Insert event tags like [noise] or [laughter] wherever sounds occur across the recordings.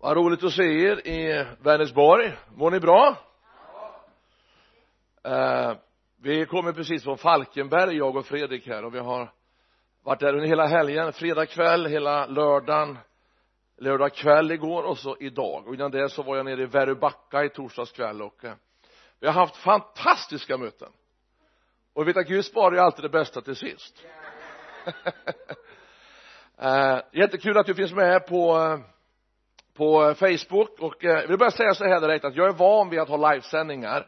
vad roligt att se er i Vänersborg. Mår ni bra? Eh, vi kommer precis från Falkenberg jag och Fredrik här och vi har varit där under hela helgen. Fredag kväll hela lördagen. Lördag kväll igår och så idag. Och innan det så var jag nere i Väröbacka i torsdags kväll och eh, vi har haft fantastiska möten. Och vi vet att Gud sparar ju alltid det bästa till sist. [laughs] Eh, jättekul att du finns med på eh, på eh, Facebook och eh, jag vill bara säga så här direkt att jag är van vid att ha livesändningar.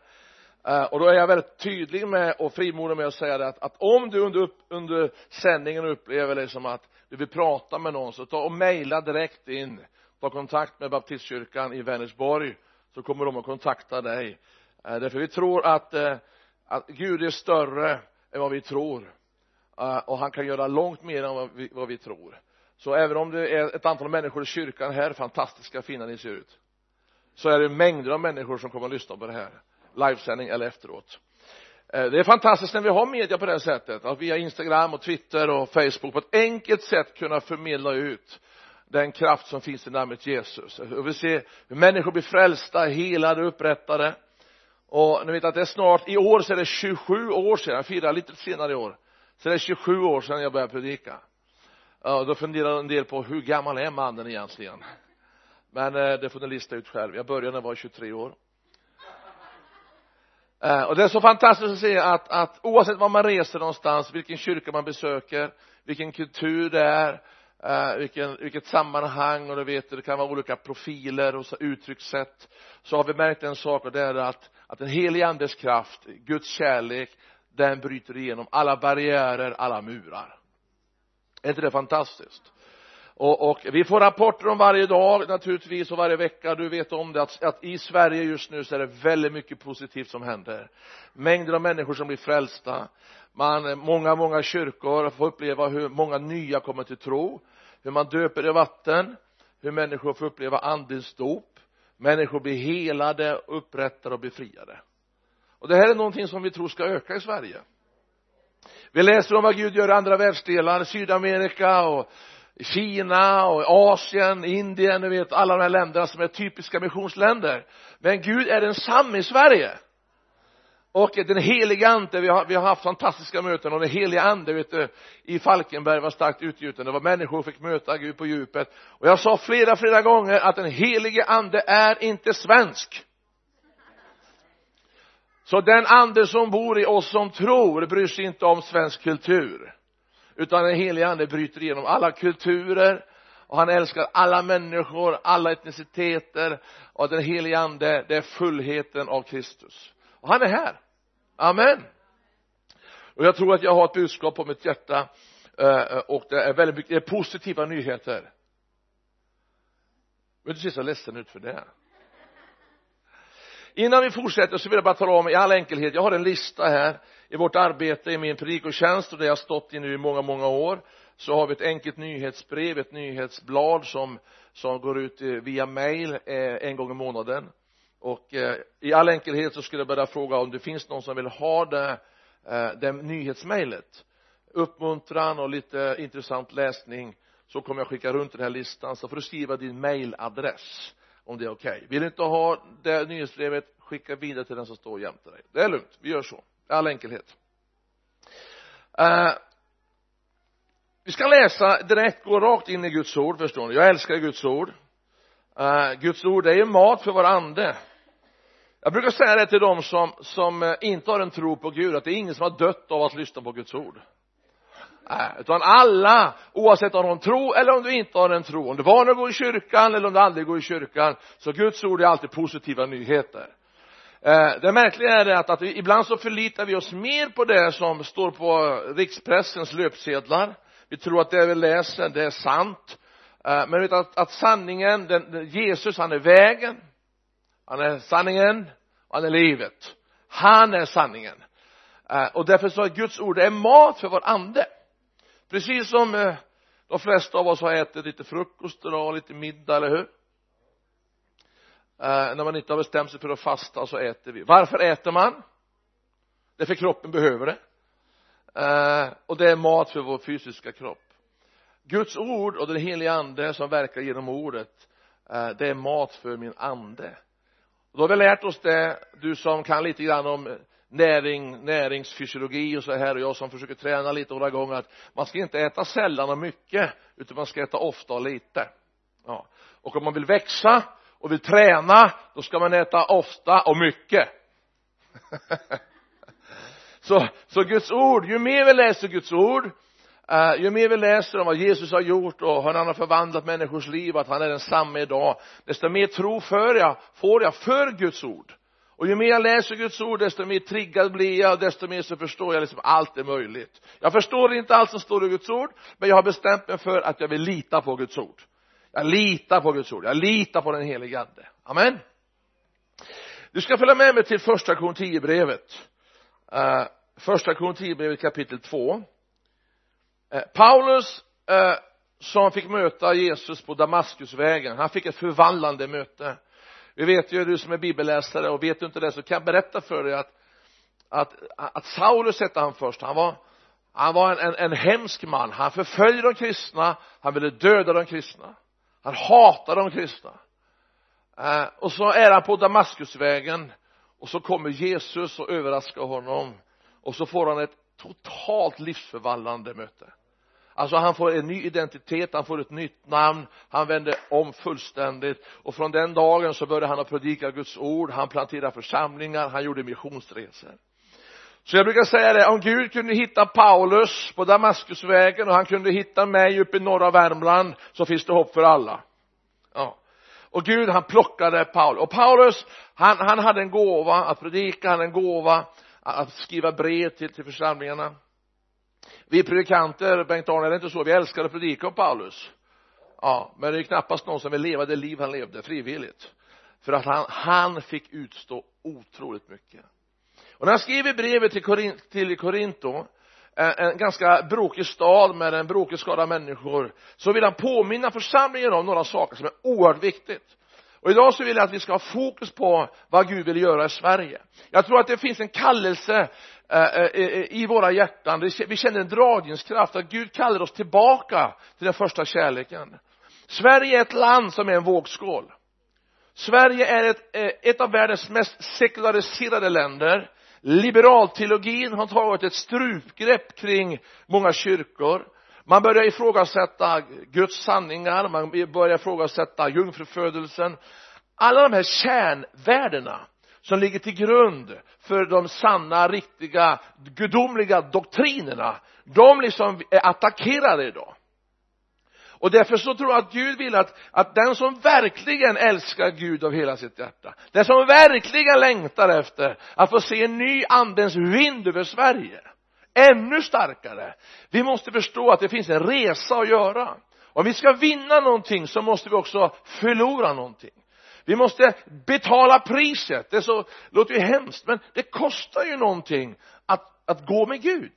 Eh, och då är jag väldigt tydlig med och frimodig med att säga det att, att om du under, under sändningen upplever det som att du vill prata med någon så ta och mejla direkt in. Ta kontakt med baptistkyrkan i Vänersborg så kommer de att kontakta dig. Därför vi tror att, att Gud är större än vad vi tror. Och han kan göra långt mer än vad vi, vad vi tror så även om det är ett antal människor i kyrkan här fantastiska fina ni ser ut så är det mängder av människor som kommer att lyssna på det här livesändning eller efteråt. Eh, det är fantastiskt när vi har media på det här sättet att via Instagram och Twitter och Facebook på ett enkelt sätt kunna förmedla ut den kraft som finns i namnet Jesus. Och vi ser hur människor blir frälsta, helade, upprättade. Och ni vet att det är snart, i år så är det 27 år sedan, jag firar lite senare i år så det är 27 år sedan jag började predika ja då funderar en del på hur gammal är mannen egentligen? Men eh, det får ni lista ut själv. Jag började när jag var 23 år. Eh, och det är så fantastiskt att se att, att oavsett var man reser någonstans vilken kyrka man besöker vilken kultur det är eh, vilken, vilket sammanhang och du vet det kan vara olika profiler och så uttryckssätt så har vi märkt en sak och det är att att den helige andes kraft Guds kärlek den bryter igenom alla barriärer alla murar är inte det fantastiskt? Och, och, vi får rapporter om varje dag naturligtvis och varje vecka. Du vet om det att, att i Sverige just nu så är det väldigt mycket positivt som händer. Mängder av människor som blir frälsta. Man, många, många kyrkor får uppleva hur många nya kommer till tro. Hur man döper i vatten. Hur människor får uppleva andens dop. Människor blir helade, upprättade och befriade. Och det här är någonting som vi tror ska öka i Sverige vi läser om vad Gud gör i andra världsdelar, Sydamerika och Kina och Asien, Indien, du vet alla de här länderna som är typiska missionsländer. Men Gud är densamme i Sverige. Och den heliga ande, vi har, vi har haft fantastiska möten och den heliga ande vet du, i Falkenberg var starkt utgjuten, det var människor som fick möta Gud på djupet. Och jag sa flera, flera gånger att den helige ande är inte svensk så den ande som bor i oss som tror bryr sig inte om svensk kultur. Utan den helige ande bryter igenom alla kulturer och han älskar alla människor, alla etniciteter och den helige ande det är fullheten av Kristus. Och han är här. Amen. Och jag tror att jag har ett budskap på mitt hjärta eh, och det är väldigt mycket, det är positiva nyheter. Men du ser så ledsen ut för det innan vi fortsätter så vill jag bara tala om i all enkelhet jag har en lista här i vårt arbete i min predikotjänst och det jag stått i nu i många många år. Så har vi ett enkelt nyhetsbrev ett nyhetsblad som som går ut eh, via mail eh, en gång i månaden. Och eh, i all enkelhet så skulle jag bara fråga om det finns någon som vill ha det det nyhetsmejlet uppmuntran och lite intressant läsning så kommer jag skicka runt den här listan så får du skriva din mailadress om det är okej. Okay. vill du inte ha det nyhetsbrevet skicka vidare till den som står jämte dig. Det är lugnt. Vi gör så. I all enkelhet. Uh, vi ska läsa direkt gå rakt in i Guds ord förstår ni. Jag älskar Guds ord. Uh, Guds ord det är mat för vår ande. Jag brukar säga det till dem som som eh, inte har en tro på Gud att det är ingen som har dött av att lyssna på Guds ord är utan alla, oavsett om de tror eller om du inte har en tro, om du var när du går i kyrkan eller om du aldrig går i kyrkan, så Guds ord är alltid positiva nyheter. Äh, det märkliga är det att, att ibland så förlitar vi oss mer på det som står på rikspressens löpsedlar. Vi tror att det vi läser, det är sant. Äh, men vet att, att sanningen, den, Jesus han är vägen, han är sanningen han är livet. Han är sanningen. Och därför så är Guds ord, det är mat för vår ande precis som eh, de flesta av oss har ätit lite frukost idag och lite middag, eller hur? Eh, när man inte har bestämt sig för att fasta så äter vi. Varför äter man? Därför kroppen behöver det. Eh, och det är mat för vår fysiska kropp. Guds ord och den heliga ande som verkar genom ordet eh, det är mat för min ande. Då har vi lärt oss det du som kan lite grann om eh, näring, näringsfysiologi och så här och jag som försöker träna lite några gånger att man ska inte äta sällan och mycket utan man ska äta ofta och lite. Ja. och om man vill växa och vill träna då ska man äta ofta och mycket. [laughs] Så, så Guds ord, ju mer vi läser Guds ord uh, ju mer vi läser om vad Jesus har gjort och hur han har förvandlat människors liv att han är densamme idag desto mer tro för jag, får jag för Guds ord och ju mer jag läser Guds ord desto mer triggad blir jag och desto mer så förstår jag liksom allt är möjligt. Jag förstår inte allt som står i Guds ord men jag har bestämt mig för att jag vill lita på Guds ord. Jag litar på Guds ord. Jag litar på den helige ande. Amen. Du ska följa med mig till första Korinthierbrevet. Uh, första Korinthierbrevet kapitel 2 uh, eh, Paulus uh, som fick möta Jesus på Damaskusvägen han fick ett förvandlande möte vi vet ju du som är bibelläsare och vet du inte det så kan jag berätta för dig att att, att Saulus hette han först. Han var han var en, en, en hemsk man. Han förföljde de kristna han ville döda de kristna. Han hatade de kristna. Eh, och så är han på Damaskusvägen och så kommer Jesus och överraskar honom. Och så får han ett totalt livsförvandlande möte alltså han får en ny identitet, han får ett nytt namn, han vänder om fullständigt. Och från den dagen så började han att predika Guds ord, han planterade församlingar, han gjorde missionsresor. Så jag brukar säga det, om Gud kunde hitta Paulus på Damaskusvägen och han kunde hitta mig uppe i norra Värmland så finns det hopp för alla. Ja. Och Gud han plockade Paulus. Och Paulus han, han hade en gåva att predika, han hade en gåva att skriva brev till, till församlingarna vi predikanter, Bengt-Arne, är det inte så vi älskar att predika om Paulus. Ja men det är knappast någon som vill leva det liv han levde frivilligt. För att han, han fick utstå otroligt mycket. Och när han skriver brevet till, Korint, till Korinto eh, en ganska brokig stad med en brokig skara människor så vill han påminna församlingen om några saker som är oerhört viktigt. Och idag så vill jag att vi ska ha fokus på vad Gud vill göra i Sverige. Jag tror att det finns en kallelse Eh, eh, i våra hjärtan. Vi känner en dragningskraft att Gud kallar oss tillbaka till den första kärleken. Sverige är ett land som är en vågskål. Sverige är ett, eh, ett av världens mest sekulariserade länder. Liberalteologin har tagit ett strupgrepp kring många kyrkor. Man börjar ifrågasätta Guds sanningar, man börjar ifrågasätta jungfrufödelsen. Alla de här kärnvärdena som ligger till grund för de sanna, riktiga, gudomliga doktrinerna. De liksom är attackerade idag. Och därför så tror jag att Gud vill att, att den som verkligen älskar Gud av hela sitt hjärta den som verkligen längtar efter att få se en ny andens vind över Sverige ännu starkare. Vi måste förstå att det finns en resa att göra. Om vi ska vinna någonting så måste vi också förlora någonting vi måste betala priset. Det så, låter ju hemskt men det kostar ju någonting att, att gå med Gud.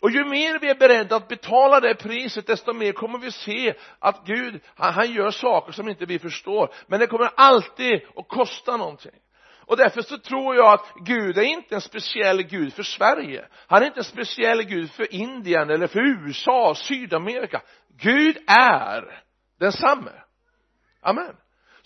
Och ju mer vi är beredda att betala det priset desto mer kommer vi se att Gud han, han gör saker som inte vi förstår. Men det kommer alltid att kosta någonting. Och därför så tror jag att Gud är inte en speciell Gud för Sverige. Han är inte en speciell Gud för Indien eller för USA, Sydamerika. Gud är densamme. Amen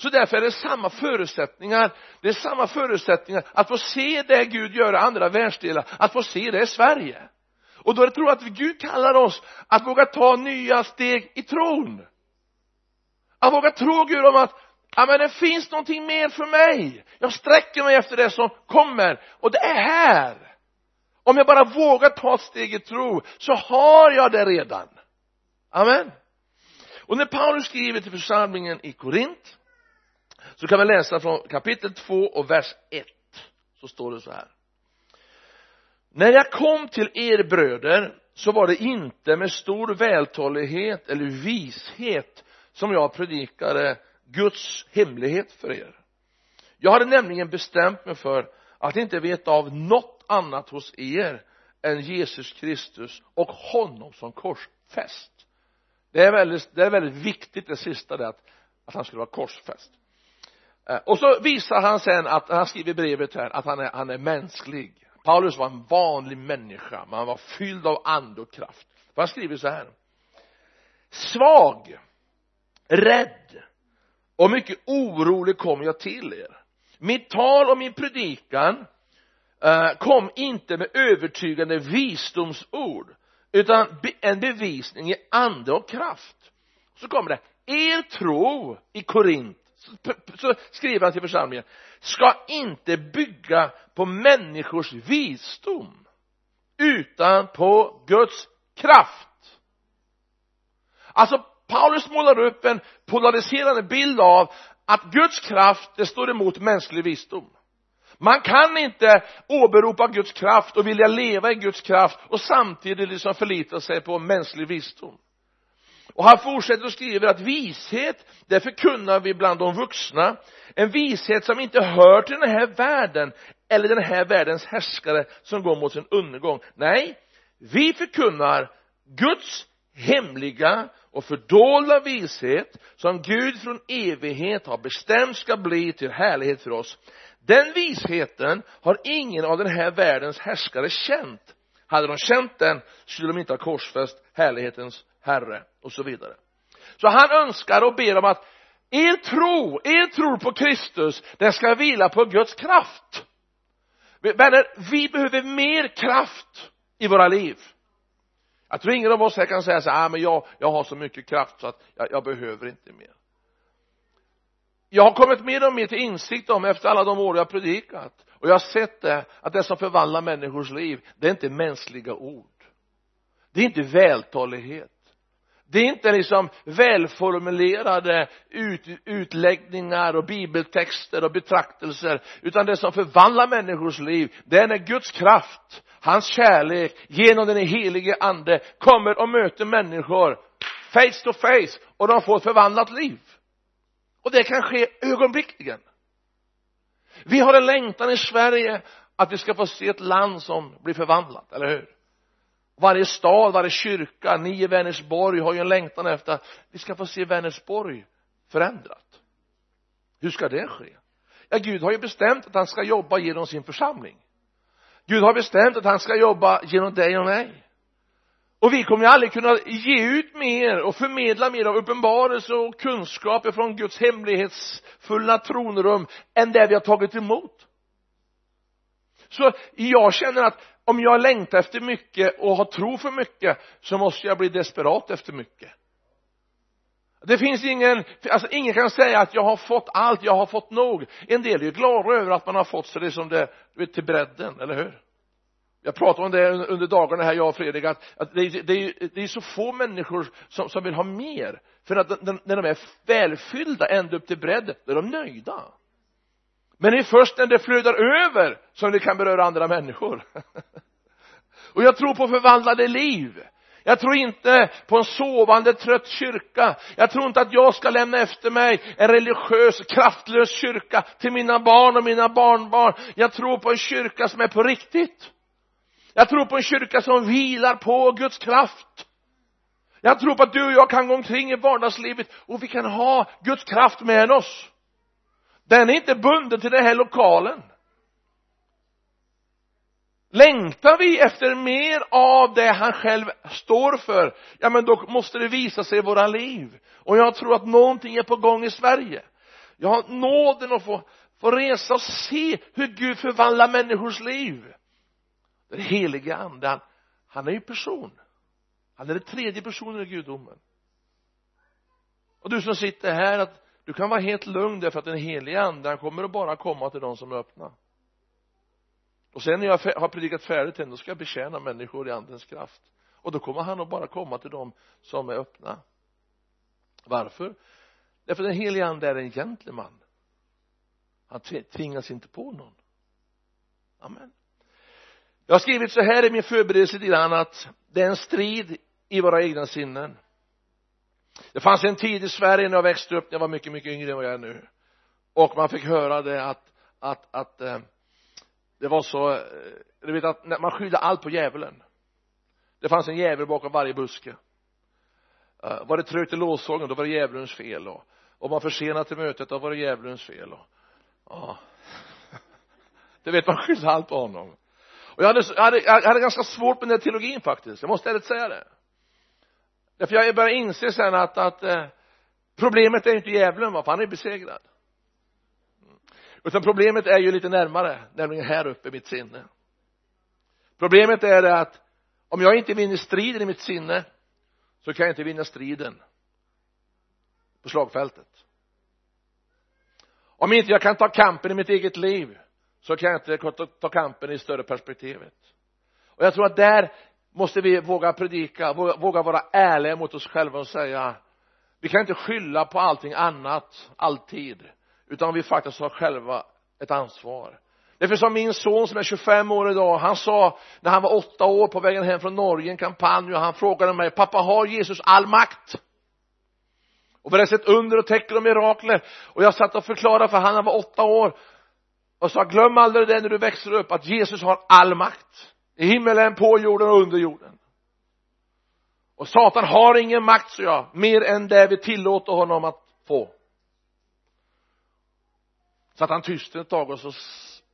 så därför är det samma förutsättningar det är samma förutsättningar att få se det Gud gör i andra världsdelar att få se det i Sverige. Och då tror jag att Gud kallar oss att våga ta nya steg i tron. Att våga tro Gud om att ja men det finns någonting mer för mig. Jag sträcker mig efter det som kommer och det är här. Om jag bara vågar ta ett steg i tro så har jag det redan. Amen. Och när Paulus skriver till församlingen i Korint så kan vi läsa från kapitel 2 och vers 1 så står det så här. När jag kom till er bröder så var det inte med stor vältalighet eller vishet som jag predikade Guds hemlighet för er. Jag hade nämligen bestämt mig för att inte veta av något annat hos er än Jesus Kristus och honom som korsfäst. Det är väldigt, det är väldigt viktigt det sista det att, att han skulle vara korsfäst. Eh, och så visar han sen att han skriver brevet här att han är, han är mänsklig. Paulus var en vanlig människa men han var fylld av ande och kraft. För han skriver så här. Svag rädd och mycket orolig kom jag till er. Mitt tal och min predikan eh, kom inte med övertygande visdomsord utan en bevisning i ande och kraft. Så kommer det. Er tro i Korint så skriver han till församlingen ska inte bygga på människors visdom utan på Guds kraft. Alltså Paulus målar upp en polariserande bild av att Guds kraft det står emot mänsklig visdom. Man kan inte åberopa Guds kraft och vilja leva i Guds kraft och samtidigt liksom förlita sig på mänsklig visdom och han fortsätter och skriver att vishet det förkunnar vi bland de vuxna. En vishet som inte hör till den här världen eller den här världens härskare som går mot sin undergång. Nej vi förkunnar Guds hemliga och fördolda vishet som Gud från evighet har bestämt ska bli till härlighet för oss. Den visheten har ingen av den här världens härskare känt. Hade de känt den skulle de inte ha korsfäst härlighetens herre och så vidare. Så han önskar och ber om att er tro, er tro på Kristus den ska vila på Guds kraft. Vänner, vi behöver mer kraft i våra liv. Jag tror ingen av oss här kan säga så här, ah, men jag, jag har så mycket kraft så att jag, jag behöver inte mer. Jag har kommit mer och mer till insikt om efter alla de år jag har predikat och jag har sett det att det som förvandlar människors liv det är inte mänskliga ord. Det är inte vältalighet det är inte liksom välformulerade ut, utläggningar och bibeltexter och betraktelser utan det som förvandlar människors liv det är när Guds kraft hans kärlek genom den helige ande kommer och möter människor face to face och de får ett förvandlat liv. Och det kan ske ögonblickligen. Vi har en längtan i Sverige att vi ska få se ett land som blir förvandlat, eller hur? Varje stad, varje kyrka, ni i Vänersborg har ju en längtan efter att vi ska få se Vänersborg förändrat. Hur ska det ske? Ja Gud har ju bestämt att han ska jobba genom sin församling. Gud har bestämt att han ska jobba genom dig och mig. Och vi kommer ju aldrig kunna ge ut mer och förmedla mer av uppenbarelse och kunskaper från Guds hemlighetsfulla tronrum än det vi har tagit emot. Så jag känner att om jag längtar efter mycket och har tro för mycket så måste jag bli desperat efter mycket. Det finns ingen, alltså ingen kan säga att jag har fått allt, jag har fått nog. En del är ju glada över att man har fått så det som det, till bredden, eller hur? Jag pratade om det under dagarna här jag och Fredrik att, att det, är, det, är, det är så få människor som, som vill ha mer. För att när de är välfyllda ända upp till bredden då är de nöjda men det är först när det flödar över som det kan beröra andra människor. [laughs] Och jag tror på förvandlade liv. Jag tror inte på en sovande trött kyrka. Jag tror inte att jag ska lämna efter mig en religiös kraftlös kyrka till mina barn och mina barnbarn. Jag tror på en kyrka som är på riktigt. Jag tror på en kyrka som vilar på Guds kraft. Jag tror på att du och jag kan gå omkring i vardagslivet och vi kan ha Guds kraft med oss den är inte bunden till den här lokalen. Längtar vi efter mer av det han själv står för ja men då måste det visa sig i våra liv. Och jag tror att någonting är på gång i Sverige. Jag har nåden att få, få resa och se hur Gud förvandlar människors liv. Den helige ande han, han är ju person. Han är den tredje personen i gudomen. Och du som sitter här att du kan vara helt lugn därför att den helige ande han kommer att bara komma till de som är öppna. Och sen när jag har predikat färdigt då ska jag betjäna människor i andens kraft. Och då kommer han att bara komma till dem som är öppna. Varför? Därför den helige ande är en gentleman han tvingas inte på någon. Amen. Jag har skrivit så här i min förberedelse till att det är en strid i våra egna sinnen det fanns en tid i Sverige när jag växte upp när jag var mycket mycket yngre än vad jag är nu. Och man fick höra det att att att eh, det var så eh, du vet att man skyllde allt på djävulen. Det fanns en djävul bakom varje buske. Eh, var det trögt i lovsången då var det djävulens fel och om man försenade till mötet då var det djävulens fel och ja. [laughs] Det vet man skyllde allt på honom. Och jag hade, jag hade, jag hade ganska svårt med den här teologin faktiskt jag måste ärligt säga det därför jag börjar inse sen att, att eh, problemet är ju inte djävulen va för han är besegrad. Mm. Utan problemet är ju lite närmare nämligen här uppe i mitt sinne. Problemet är det att om jag inte vinner striden i mitt sinne så kan jag inte vinna striden på slagfältet. Om inte jag kan ta kampen i mitt eget liv så kan jag inte ta kampen i större perspektivet. Och jag tror att där måste vi våga predika våga vara ärliga mot oss själva och säga vi kan inte skylla på allting annat alltid utan vi faktiskt har själva ett ansvar. Därför som min son som är 25 år idag han sa när han var åtta år på vägen hem från Norge en kampanj och han frågade mig pappa har Jesus all makt? Och vi hade sett under och tecken och mirakler och jag satt och förklarade för han han var åtta år och sa glöm aldrig det när du växer upp att Jesus har all makt i himmelen, på jorden och under jorden. Och Satan har ingen makt så jag mer än det vi tillåter honom att få. Så att han tyst ett tag och så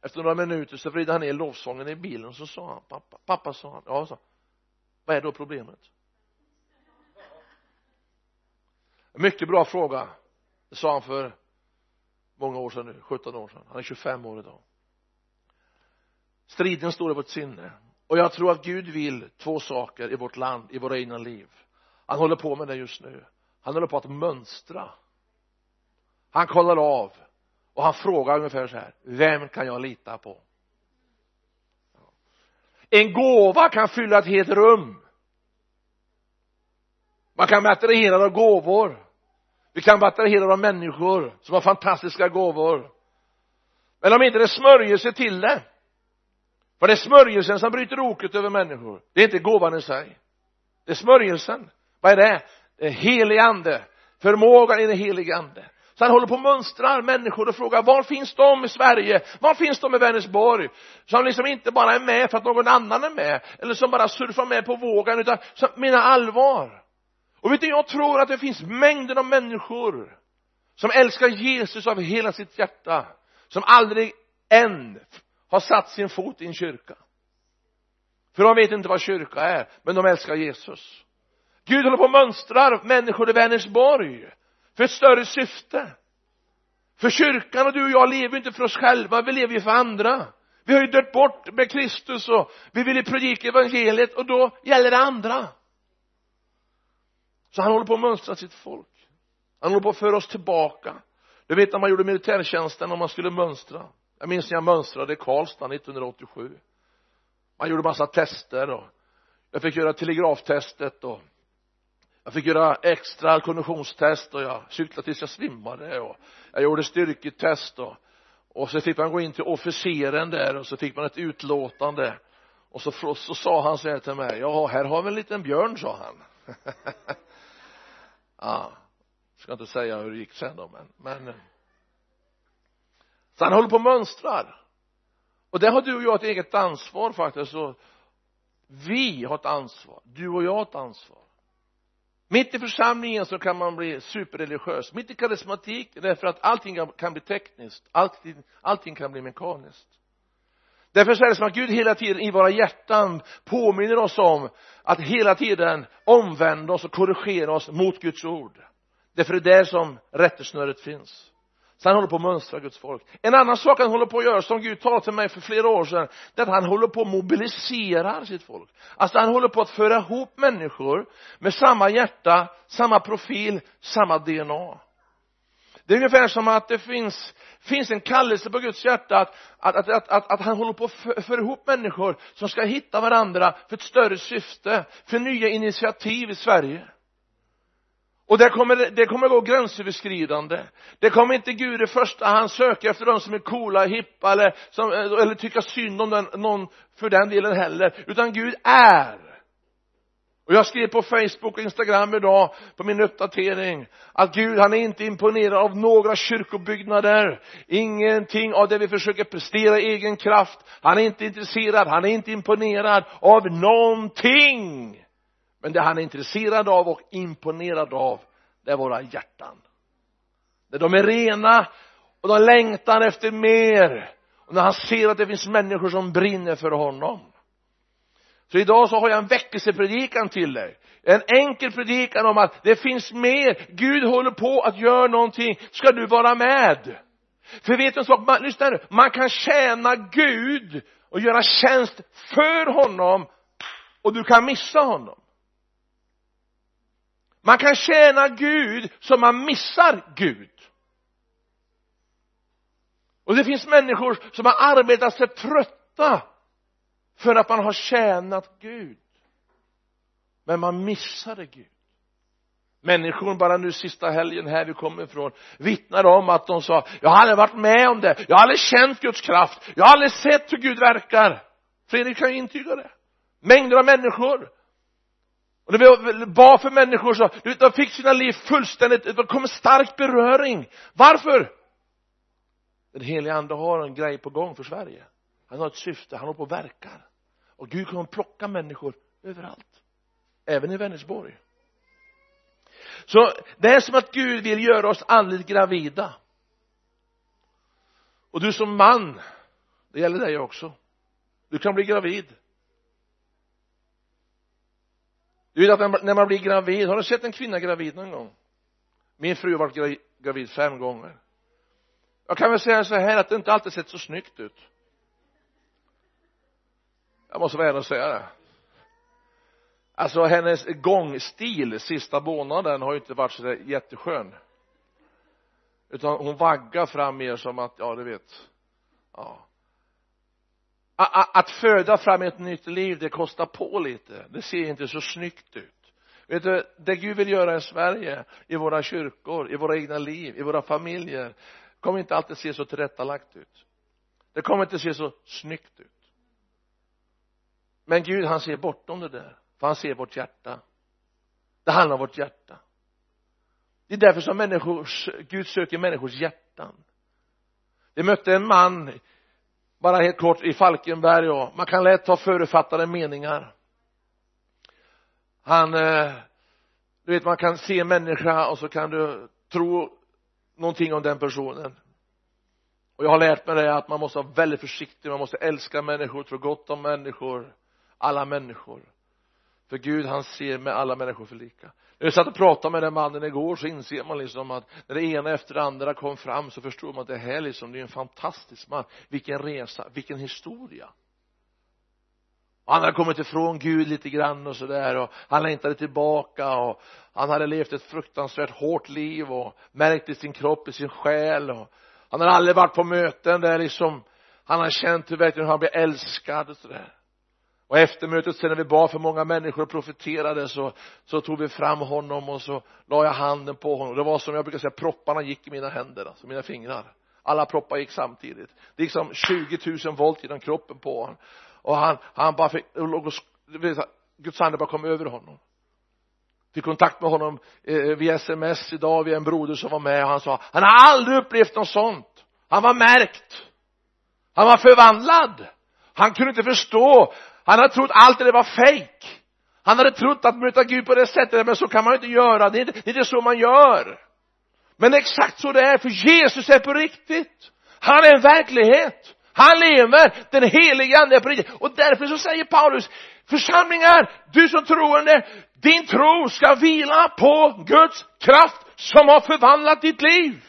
efter några minuter så vrider han ner lovsången i bilen och så sa han pappa, pappa sa han, ja sa vad är då problemet? Mycket bra fråga det sa han för många år sedan nu, 17 år sedan. Han är 25 år idag. Striden står i vårt sinne och jag tror att Gud vill två saker i vårt land, i våra egna liv. Han håller på med det just nu. Han håller på att mönstra. Han kollar av. Och han frågar ungefär så här vem kan jag lita på? En gåva kan fylla ett helt rum. Man kan bli attraherad av gåvor. Vi kan bli attraherade av människor som har fantastiska gåvor. Men om inte det smörjer sig till det för det är smörjelsen som bryter oket över människor. Det är inte gåvan i sig. Det är smörjelsen. Vad är det? Det är helig ande. Förmågan i den helige ande. Så han håller på och mönstrar människor och frågar var finns de i Sverige? Var finns de i Vänersborg? Som liksom inte bara är med för att någon annan är med eller som bara surfar med på vågen utan som menar allvar. Och vet du jag tror att det finns mängder av människor som älskar Jesus av hela sitt hjärta som aldrig än har satt sin fot i en kyrka. För de vet inte vad kyrka är men de älskar Jesus. Gud håller på och mönstrar människor i Vänersborg för ett större syfte. För kyrkan och du och jag lever inte för oss själva vi lever ju för andra. Vi har ju dött bort med Kristus och vi vill ju predika evangeliet och då gäller det andra. Så han håller på att mönstra sitt folk. Han håller på att föra oss tillbaka. Du vet när man gjorde militärtjänsten och man skulle mönstra jag minns när jag mönstrade i Karlstad 1987 man gjorde massa tester och jag fick göra telegraftestet och jag fick göra extra konditionstest och jag cyklade tills jag svimmade och jag gjorde styrketest och och så fick man gå in till officeren där och så fick man ett utlåtande. Och så, så sa han så här till mig ja här har vi en liten björn sa han. [laughs] Ja ska inte säga hur det gick sen då men men så han håller på och mönstrar. Och där har du och jag ett eget ansvar faktiskt. Så vi har ett ansvar. Du och jag har ett ansvar. Mitt i församlingen så kan man bli superreligiös. Mitt i karismatik därför att allting kan bli tekniskt. Allting, allting kan bli mekaniskt. Därför så är det som att Gud hela tiden i våra hjärtan påminner oss om att hela tiden omvända oss och korrigera oss mot Guds ord. Därför det är där som rättesnöret finns så han håller på att mönstra Guds folk. En annan sak han håller på att göra som Gud talade till mig för flera år sedan det är att han håller på att mobilisera sitt folk. Alltså han håller på att föra ihop människor med samma hjärta samma profil samma DNA det är ungefär som att det finns finns en kallelse på Guds hjärta att, att, att, att, att han håller på att föra ihop människor som ska hitta varandra för ett större syfte för nya initiativ i Sverige och det kommer, det kommer gå gränsöverskridande. Det kommer inte Gud i första hand söka efter de som är coola, hippa eller, som, eller tycka synd om den, någon för den delen heller. Utan Gud är. Och jag skrev på Facebook och Instagram idag på min uppdatering att Gud han är inte imponerad av några kyrkobyggnader. Ingenting av det vi försöker prestera i egen kraft. Han är inte intresserad, han är inte imponerad av någonting men det han är intresserad av och imponerad av det är våra hjärtan. När de är rena och de längtar efter mer. Och när han ser att det finns människor som brinner för honom. Så idag så har jag en väckelsepredikan till dig. En enkel predikan om att det finns mer. Gud håller på att göra någonting. Ska du vara med? För vet du en sak, man, lyssna nu, man kan tjäna Gud och göra tjänst för honom och du kan missa honom man kan tjäna Gud så man missar Gud. Och det finns människor som har arbetat sig trötta för att man har tjänat Gud. Men man missade Gud. Människor bara nu sista helgen här vi kommer ifrån vittnar om att de sa jag har aldrig varit med om det. Jag har aldrig känt Guds kraft. Jag har aldrig sett hur Gud verkar. Fredrik kan ju intyga det. Mängder av människor och när vi bad för människor så du vet de fick sina liv fullständigt det kom en stark beröring. Varför? Den helige ande har en grej på gång för Sverige. Han har ett syfte, han håller på och verkar. Och Gud kommer plocka människor överallt. Även i Vänersborg. Så det är som att Gud vill göra oss andligt gravida. Och du som man det gäller dig också. Du kan bli gravid. Du vet att när man blir gravid har du sett en kvinna gravid någon gång? Min fru har varit gravid fem gånger. Jag kan väl säga så här att det inte alltid sett så snyggt ut. Jag måste vara ärlig och säga det. Alltså hennes gångstil sista månaden har ju inte varit så där jätteskön. Utan hon vaggar fram mer som att ja du vet. Ja att föda fram ett nytt liv det kostar på lite. Det ser inte så snyggt ut. Vet du det Gud vill göra i Sverige i våra kyrkor i våra egna liv i våra familjer kommer inte alltid se så tillrättalagt ut. Det kommer inte se så snyggt ut. Men Gud han ser bortom det där för han ser vårt hjärta. Det handlar om vårt hjärta. Det är därför som människors, Gud söker människors hjärtan. Vi mötte en man bara helt kort i Falkenberg och man kan lätt ha förutfattade meningar. Han eh, du vet man kan se en människa och så kan du tro någonting om den personen. Och jag har lärt mig det att man måste vara väldigt försiktig. Man måste älska människor tro gott om människor alla människor för Gud han ser med alla människor för lika. När jag satt och pratade med den mannen igår så inser man liksom att när det ena efter det andra kom fram så förstod man att det här liksom det är en fantastisk man. Vilken resa, vilken historia. Han hade kommit ifrån Gud lite grann och sådär och han längtade tillbaka och han hade levt ett fruktansvärt hårt liv och märkt i sin kropp, i sin själ och han hade aldrig varit på möten där liksom. Han har känt hur verkligen han blir älskad och sådär och efter mötet sen när vi bad för många människor och profeterade så, så tog vi fram honom och så la jag handen på honom. Det var som jag brukar säga propparna gick i mina händer alltså mina fingrar. Alla proppar gick samtidigt. Det gick som 20 000 volt genom kroppen på honom. Och han, han bara fick, låg och, Guds ande bara kom över honom. Fick kontakt med honom eh, via sms idag via en broder som var med och han sa han har aldrig upplevt något sånt. Han var märkt. Han var förvandlad. Han kunde inte förstå han hade trott allt det var fejk han hade trott att möta Gud på det sättet men så kan man inte göra. Det är, inte, det är inte så man gör. Men exakt så det är för Jesus är på riktigt. Han är en verklighet. Han lever. Den helige ande är på riktigt. Och därför så säger Paulus församlingar du som troende din tro ska vila på Guds kraft som har förvandlat ditt liv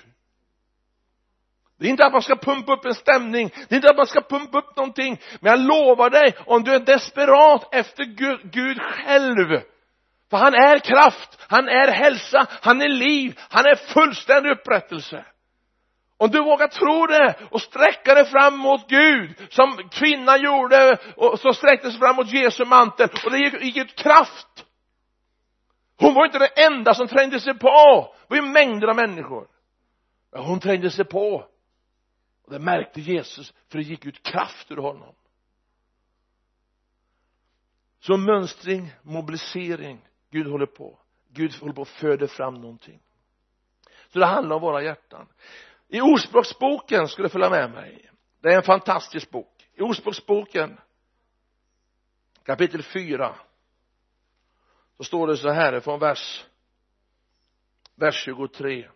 det är inte att man ska pumpa upp en stämning. Det är inte att man ska pumpa upp någonting. Men jag lovar dig om du är desperat efter Gud, Gud själv för han är kraft, han är hälsa, han är liv, han är fullständig upprättelse. Om du vågar tro det och sträcka dig fram mot Gud som kvinnan gjorde och så sträckte sig fram mot Jesu mantel och det gick ut kraft. Hon var inte den enda som trängde sig på. Det var ju mängder av människor. Hon trängde sig på och det märkte Jesus för det gick ut kraft ur honom. Så mönstring, mobilisering Gud håller på. Gud håller på att föda fram någonting. Så det handlar om våra hjärtan. I ordspråksboken skulle följa med mig? Det är en fantastisk bok. I ordspråksboken kapitel 4 så står det så här från vers vers 23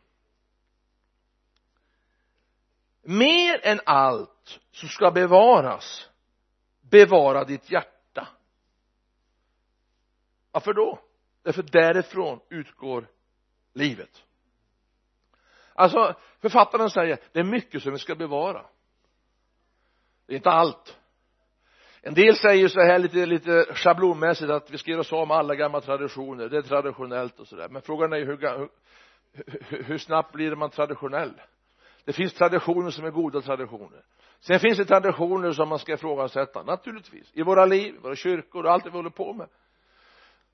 mer än allt som ska bevaras bevara ditt hjärta. Varför då? Därför därifrån utgår livet. Alltså författaren säger det är mycket som vi ska bevara. Det är inte allt. En del säger så här lite, lite schablonmässigt att vi ska göra oss av med alla gamla traditioner. Det är traditionellt och sådär. Men frågan är ju hur, hur, hur snabbt blir man traditionell? Det finns traditioner som är goda traditioner. Sen finns det traditioner som man ska ifrågasätta naturligtvis. I våra liv, våra kyrkor och allt det vi håller på med.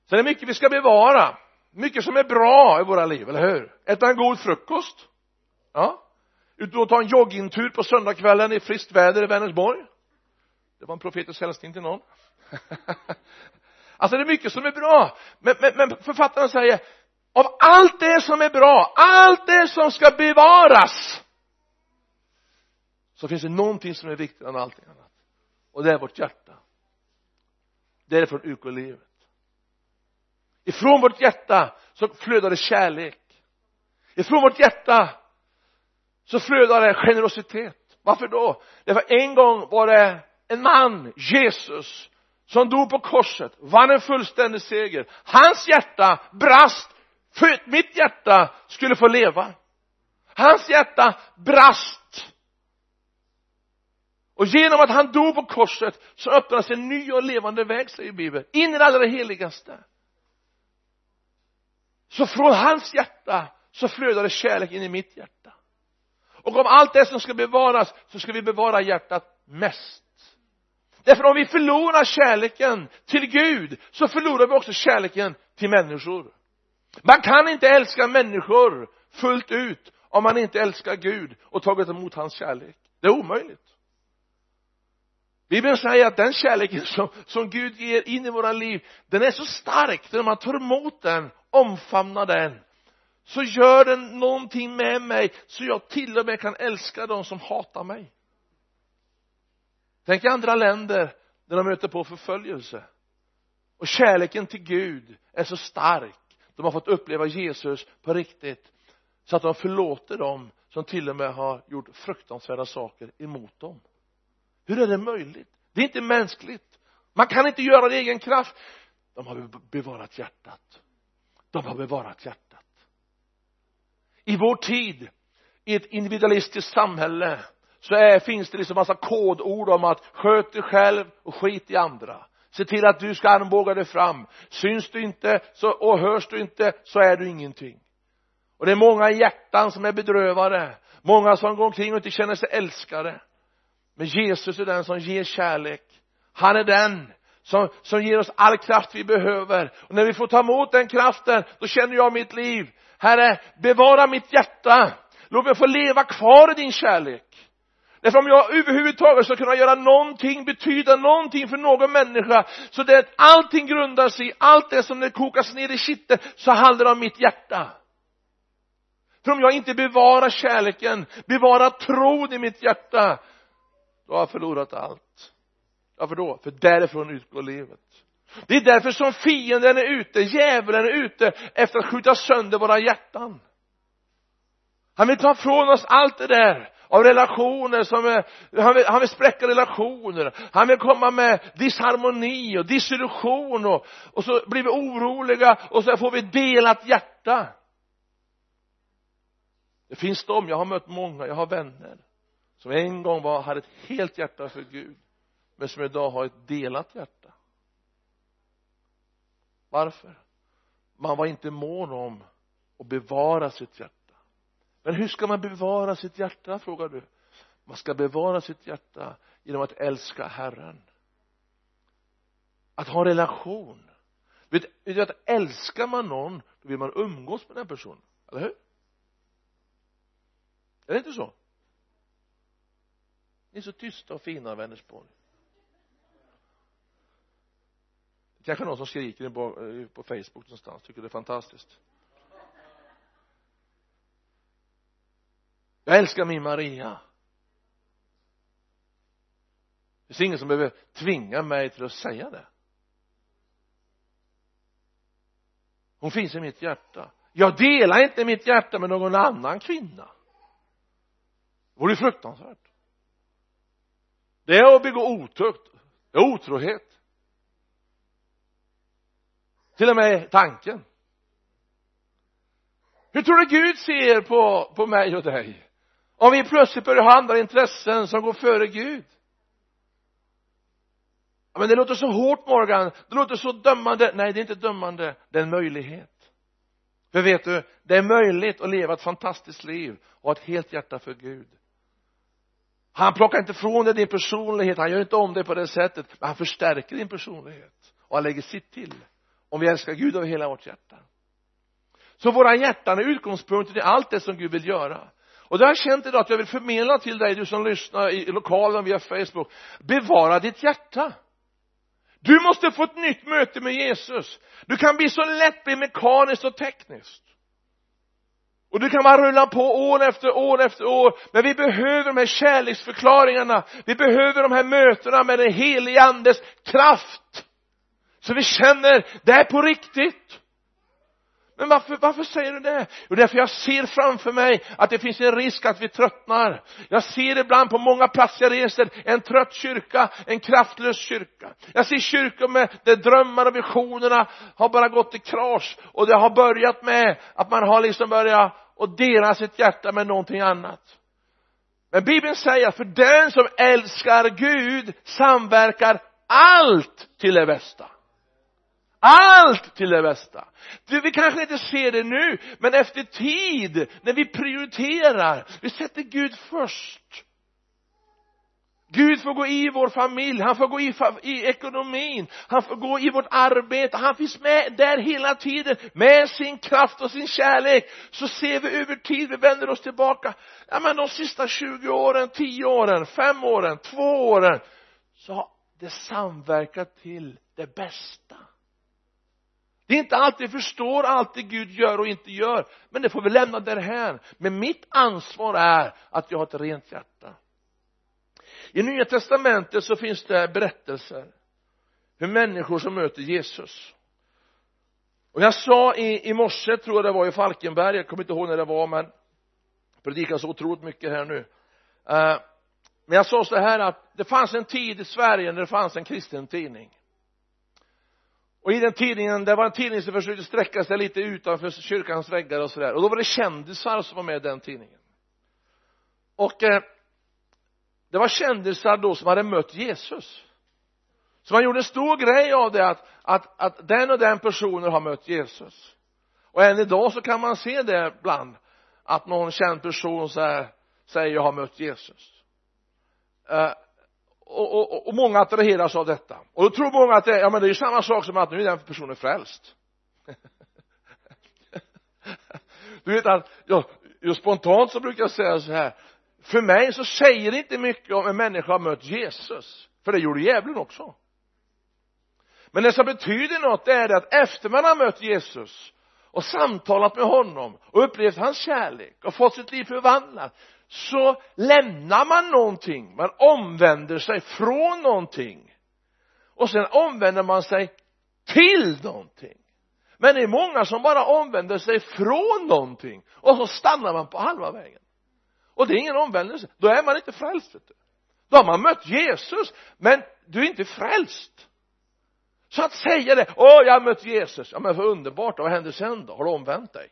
Så det är mycket vi ska bevara. Mycket som är bra i våra liv, eller hur? Äta en god frukost. Ja. Ut och ta en joggingtur på söndagskvällen i friskt väder i Vänersborg. Det var en profetisk hälsning till någon. [laughs] Alltså det är mycket som är bra. Men, men, men författaren säger av allt det som är bra allt det som ska bevaras så finns det någonting som är viktigare än allting annat. Och det är vårt hjärta. Därifrån utgår livet ifrån vårt hjärta så flödar det kärlek. Ifrån vårt hjärta så flödar det generositet. Varför då? Därför en gång var det en man Jesus som dog på korset vann en fullständig seger. Hans hjärta brast för att mitt hjärta skulle få leva. Hans hjärta brast och genom att han dog på korset så öppnas en ny och levande väg säger bibeln in i det allra heligaste. Så från hans hjärta så flödar det kärlek in i mitt hjärta. Och om allt det som ska bevaras så ska vi bevara hjärtat mest. Därför om vi förlorar kärleken till Gud så förlorar vi också kärleken till människor. Man kan inte älska människor fullt ut om man inte älskar Gud och tagit emot hans kärlek. Det är omöjligt. Bibeln säger att den kärleken som, som Gud ger in i våra liv den är så stark när man tar emot den omfamnar den så gör den någonting med mig så jag till och med kan älska de som hatar mig. Tänk i andra länder där de möter på förföljelse. Och kärleken till Gud är så stark. De har fått uppleva Jesus på riktigt så att de förlåter dem som till och med har gjort fruktansvärda saker emot dem hur är det möjligt? Det är inte mänskligt. Man kan inte göra det i egen kraft. De har bevarat hjärtat. De har bevarat hjärtat. I vår tid i ett individualistiskt samhälle så är, finns det liksom massa kodord om att sköt dig själv och skit i andra. Se till att du ska armbåga dig fram. Syns du inte så, och hörs du inte så är du ingenting. Och det är många hjärtan som är bedrövade. Många som går omkring och inte känner sig älskade men Jesus är den som ger kärlek. Han är den som, som ger oss all kraft vi behöver. Och när vi får ta emot den kraften då känner jag mitt liv. Herre bevara mitt hjärta. Låt mig få leva kvar i din kärlek. Därför om jag överhuvudtaget ska kunna göra någonting, betyda någonting för någon människa så det att allting grundar sig i allt det som det kokas ner i kitteln så handlar det om mitt hjärta. För om jag inte bevarar kärleken, bevarar tron i mitt hjärta då har jag förlorat allt. Varför då? för därifrån utgår livet. Det är därför som fienden är ute, djävulen är ute efter att skjuta sönder våra hjärtan. Han vill ta från oss allt det där av relationer som är, han vill, han vill spräcka relationer. Han vill komma med disharmoni och dissillusion och, och så blir vi oroliga och så får vi delat hjärta. Det finns de, jag har mött många, jag har vänner som en gång var, hade ett helt hjärta för Gud men som idag har ett delat hjärta. Varför? Man var inte mån om att bevara sitt hjärta. Men hur ska man bevara sitt hjärta frågar du? Man ska bevara sitt hjärta genom att älska Herren. Att ha en relation. Vet du att älskar man någon då vill man umgås med den personen. Eller hur? Är det inte så? Ni är så tysta och fina Vänersborg. Det kanske någon som skriker på, eh, på Facebook någonstans tycker det är fantastiskt. Jag älskar min Maria. Det finns ingen som behöver tvinga mig till att säga det. Hon finns i mitt hjärta. Jag delar inte mitt hjärta med någon annan kvinna. Det vore fruktansvärt det är att begå otukt det är otrohet. Till och med tanken. Hur tror du Gud ser på, på mig och dig? Om vi plötsligt börjar ha andra intressen som går före Gud? Ja, men det låter så hårt Morgan. Det låter så dömande. Nej det är inte dömande. Det är en möjlighet. För vet du det är möjligt att leva ett fantastiskt liv och ha ett helt hjärta för Gud han plockar inte från dig din personlighet han gör inte om dig på det sättet men han förstärker din personlighet. Och han lägger sitt till. Om vi älskar Gud av hela vårt hjärta. Så våra hjärtan är utgångspunkten i allt det som Gud vill göra. Och det har jag känt idag att jag vill förmedla till dig du som lyssnar i lokalen via Facebook. Bevara ditt hjärta. Du måste få ett nytt möte med Jesus. Du kan bli så lätt bli mekaniskt och tekniskt och du kan bara rulla på år efter år efter år men vi behöver de här kärleksförklaringarna vi behöver de här mötena med den helige andes kraft så vi känner det är på riktigt men varför, varför säger du det? Jo, därför jag ser framför mig att det finns en risk att vi tröttnar. Jag ser ibland på många platser jag reser en trött kyrka, en kraftlös kyrka. Jag ser kyrkor med där drömmar och visionerna har bara gått i kras och det har börjat med att man har liksom börjat och dela sitt hjärta med någonting annat. Men Bibeln säger att för den som älskar Gud samverkar allt till det bästa. Allt till det bästa. Du, vi kanske inte ser det nu men efter tid när vi prioriterar vi sätter Gud först. Gud får gå i vår familj, han får gå i, i ekonomin, han får gå i vårt arbete, han finns med där hela tiden med sin kraft och sin kärlek. Så ser vi över tid, vi vänder oss tillbaka, ja men de sista 20 åren, 10 åren, 5 åren, 2 åren, så har det samverkat till det bästa. Det är inte alltid vi förstår allt det Gud gör och inte gör men det får vi lämna därhän men mitt ansvar är att jag har ett rent hjärta i nya testamentet så finns det berättelser. Hur människor som möter Jesus. Och jag sa i, i morse tror jag det var i Falkenberg jag kommer inte ihåg när det var men predikar så otroligt mycket här nu. Uh, men jag sa så här att det fanns en tid i Sverige när det fanns en kristen tidning. Och i den tidningen, det var en tidning som försökte sträcka sig lite utanför kyrkans väggar och sådär. Och då var det kändisar som var med i den tidningen. Och eh, det var kändisar då som hade mött Jesus. Så man gjorde en stor grej av det att, att, att den och den personen har mött Jesus. Och än idag så kan man se det ibland att någon känd person så här, säger jag har mött Jesus. Eh, och, och, och många attraheras av detta. Och då tror många att det, ja men det är ju samma sak som att nu är den personen frälst. [laughs] Du vet att ja, just spontant så brukar jag säga så här för mig så säger det inte mycket om en människa har mött Jesus. För det gjorde djävulen också. Men det som betyder något är det att efter man har mött Jesus och samtalat med honom och upplevt hans kärlek och fått sitt liv förvandlat så lämnar man någonting. Man omvänder sig från någonting. Och sen omvänder man sig till någonting. Men det är många som bara omvänder sig från någonting och så stannar man på halva vägen och det är ingen omvändelse. Då är man inte frälst vet du. Då har man mött Jesus men du är inte frälst. Så att säga det åh jag har mött Jesus. Ja men vad underbart. Vad händer sen då? Har du omvänt dig?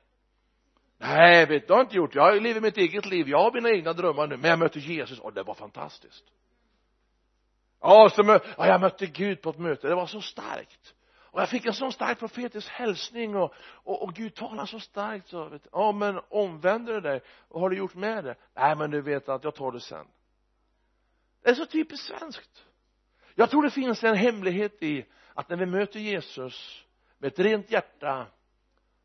Nej vet du det har jag inte gjort. Jag lever mitt eget liv. Jag har mina egna drömmar nu. Men jag mötte Jesus. Och det var fantastiskt. Ja så mö, ja, jag mötte Gud på ett möte. Det var så starkt och jag fick en sån stark profetisk hälsning och, och, och Gud talar så starkt så vet, ja men omvänder du dig? Vad har du gjort med det? Nej men du vet att jag tar det sen. Det är så typiskt svenskt. Jag tror det finns en hemlighet i att när vi möter Jesus med ett rent hjärta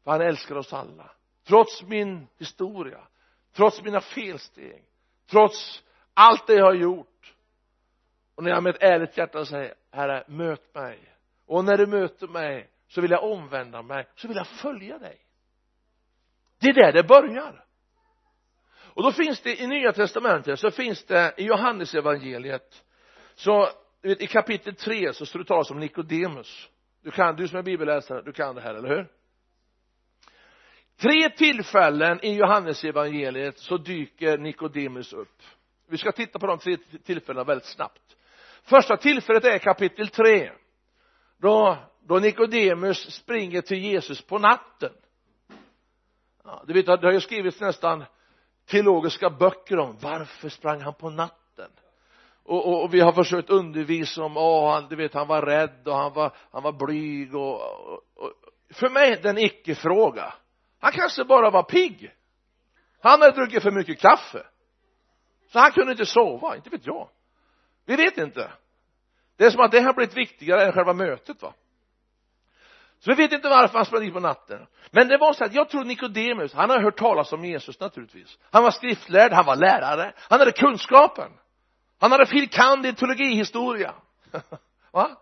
för han älskar oss alla trots min historia trots mina felsteg trots allt det jag har gjort och när jag med ett ärligt hjärta säger herre möt mig och när du möter mig så vill jag omvända mig så vill jag följa dig. Det är där det börjar. Och då finns det i nya testamentet så finns det i Johannes evangeliet så vet, i kapitel 3 så står det talas om Nikodemus. Du kan, du som är bibelläsare, du kan det här, eller hur? Tre tillfällen i Johannes evangeliet så dyker Nikodemus upp. Vi ska titta på de tre tillfällena väldigt snabbt. Första tillfället är kapitel 3 då då Nikodemus springer till Jesus på natten. Ja, du vet det har ju skrivits nästan teologiska böcker om varför sprang han på natten. Och, och, och vi har försökt undervisa om, åh, han, du vet han var rädd och han var, han var blyg och, och, och. För mig är det en icke-fråga. Han kanske bara var pigg. Han hade druckit för mycket kaffe. Så han kunde inte sova, inte vet jag. Vi vet inte det är som att det har blivit viktigare än själva mötet va så vi vet inte varför han sprang dit på natten men det var så att jag tror Nikodemus han har hört talas om Jesus naturligtvis han var skriftlärd, han var lärare han hade kunskapen han hade fil. kand. i teologihistoria [laughs] va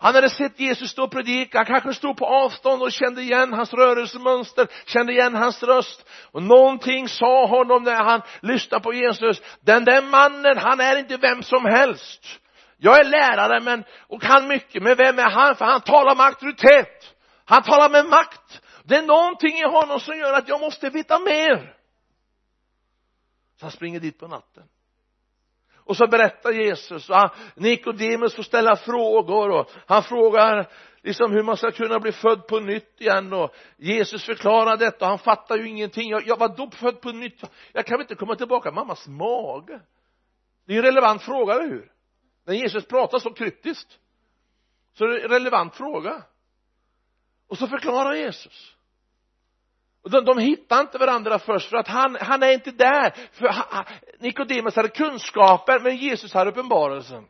han hade sett Jesus stå och predika, han kanske stod på avstånd och kände igen hans rörelsemönster, kände igen hans röst. Och någonting sa honom när han lyssnade på Jesus, den där mannen, han är inte vem som helst. Jag är lärare men, och kan mycket, men vem är han? För han talar med auktoritet. Han talar med makt. Det är någonting i honom som gör att jag måste veta mer. Så han springer dit på natten och så berättar Jesus och Nikodemus får ställa frågor och han frågar liksom hur man ska kunna bli född på nytt igen och Jesus förklarar detta och han fattar ju ingenting jag, jag var då född på nytt jag kan väl inte komma tillbaka mammas mage det är en relevant fråga, eller hur när Jesus pratar så kryptiskt så är det en relevant fråga. Och så förklarar Jesus. Och de, de hittar inte varandra först för att han, han är inte där. För Nikodemus hade kunskaper men Jesus hade uppenbarelsen.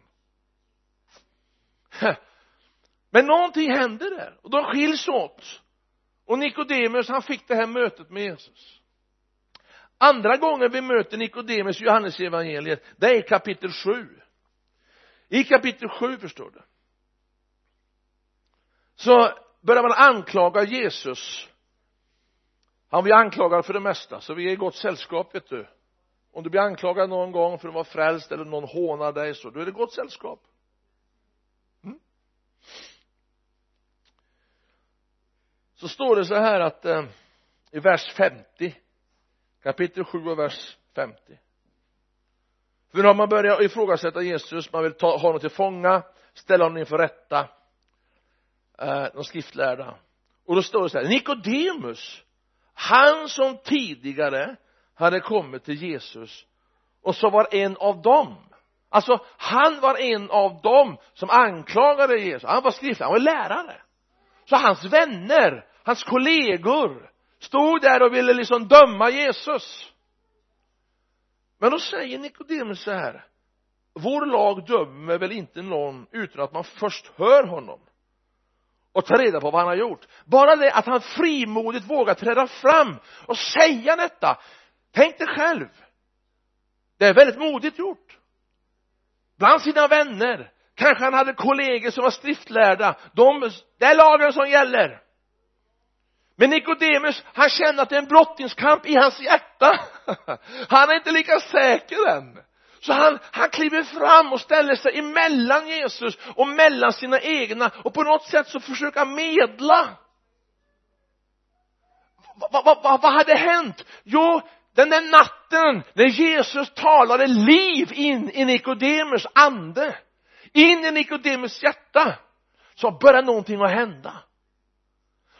Men någonting händer där och de skiljs åt. Och Nikodemus han fick det här mötet med Jesus. Andra gången vi möter Nikodemus i Johannesevangeliet, det är i kapitel 7 i kapitel 7 förstår du. Så börjar man anklaga Jesus. Han blir anklagad för det mesta så vi är i gott sällskap vet du. Om du blir anklagad någon gång för att vara frälst eller någon hånar dig så då är det gott sällskap. Mm. så står det så här att eh, i vers 50 kapitel 7 och vers 50 för nu har man börjat ifrågasätta Jesus man vill ta honom till fånga ställa honom inför rätta eh, de skriftlärda. Och då står det så här Nikodemus han som tidigare hade kommit till Jesus och så var en av dem. Alltså han var en av dem som anklagade Jesus. Han var skriftlärare, han var lärare. Så hans vänner, hans kollegor stod där och ville liksom döma Jesus men då säger Nikodemus så här vår lag dömer väl inte någon utan att man först hör honom och tar reda på vad han har gjort. Bara det att han frimodigt vågar träda fram och säga detta. Tänk dig själv. Det är väldigt modigt gjort. Bland sina vänner. Kanske han hade kollegor som var skriftlärda. De, det är lagen som gäller men Nikodemus han känner att det är en brottningskamp i hans hjärta. [laughs] Han är inte lika säker än. Så han, han kliver fram och ställer sig emellan Jesus och mellan sina egna och på något sätt så försöker han medla. Vad, vad, vad, vad hade hänt? Jo, den där natten när Jesus talade liv in i Nikodemus ande in i Nikodemus hjärta så började någonting att hända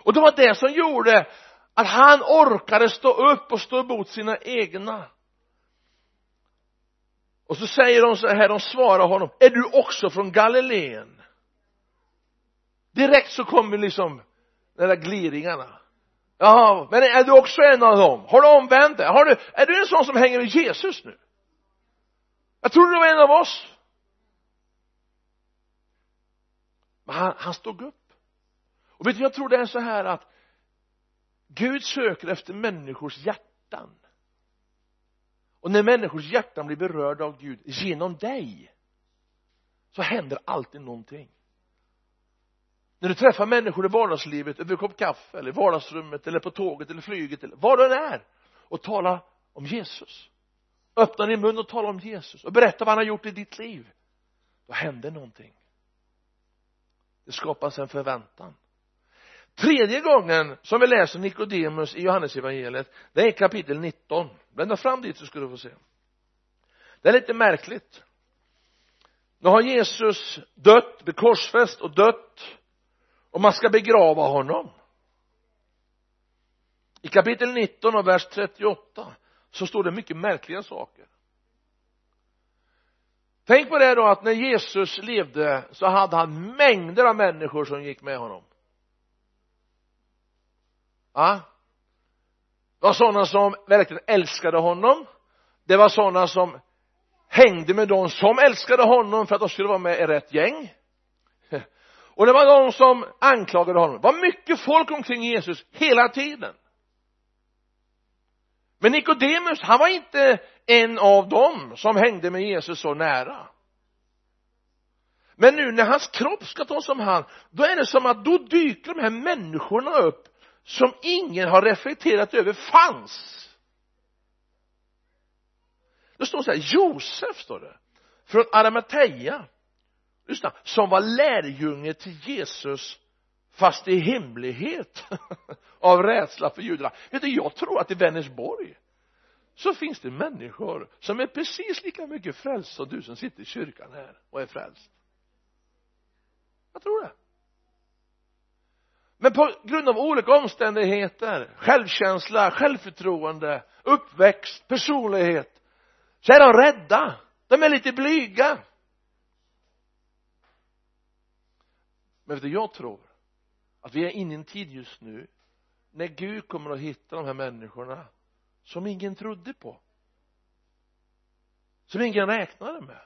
och det var det som gjorde att han orkade stå upp och stå emot sina egna och så säger de så här, de svarar honom, är du också från Galileen? Direkt så kommer liksom de där gliringarna ja men är du också en av dem? Har du omvänt dig? Har du, är du en sån som hänger med Jesus nu? Jag trodde du var en av oss men han, han stod upp och vet du jag tror det är så här att Gud söker efter människors hjärtan. Och när människors hjärtan blir berörda av Gud genom dig så händer alltid någonting. När du träffar människor i vardagslivet över en kopp kaffe eller i vardagsrummet eller på tåget eller flyget eller var du än är och talar om Jesus. Öppna din mun och tala om Jesus och berätta vad han har gjort i ditt liv. Då händer någonting. Det skapas en förväntan tredje gången som vi läser Nikodemus i Johannesevangeliet det är kapitel 19 blända fram dit så ska du få se. Det är lite märkligt. Nu har Jesus dött, blivit korsfäst och dött och man ska begrava honom. I kapitel 19 och vers 38 så står det mycket märkliga saker. Tänk på det då att när Jesus levde så hade han mängder av människor som gick med honom ja. Det var sådana som verkligen älskade honom. Det var sådana som hängde med de som älskade honom för att de skulle vara med i rätt gäng. Och det var de som anklagade honom. Det var mycket folk omkring Jesus hela tiden. Men Nikodemus han var inte en av dem som hängde med Jesus så nära. Men nu när hans kropp ska tas om hand då är det som att då dyker de här människorna upp som ingen har reflekterat över fanns. Det står så här Josef står det från Arimatea lyssna som var lärjunge till Jesus fast i hemlighet [laughs] av rädsla för judarna. Vet du jag tror att i Vänersborg så finns det människor som är precis lika mycket frälst som du som sitter i kyrkan här och är frälst. Jag tror det men på grund av olika omständigheter självkänsla, självförtroende, uppväxt, personlighet så är de rädda. De är lite blyga. Men vet du, jag tror att vi är inne i en tid just nu när Gud kommer att hitta de här människorna som ingen trodde på. Som ingen räknade med.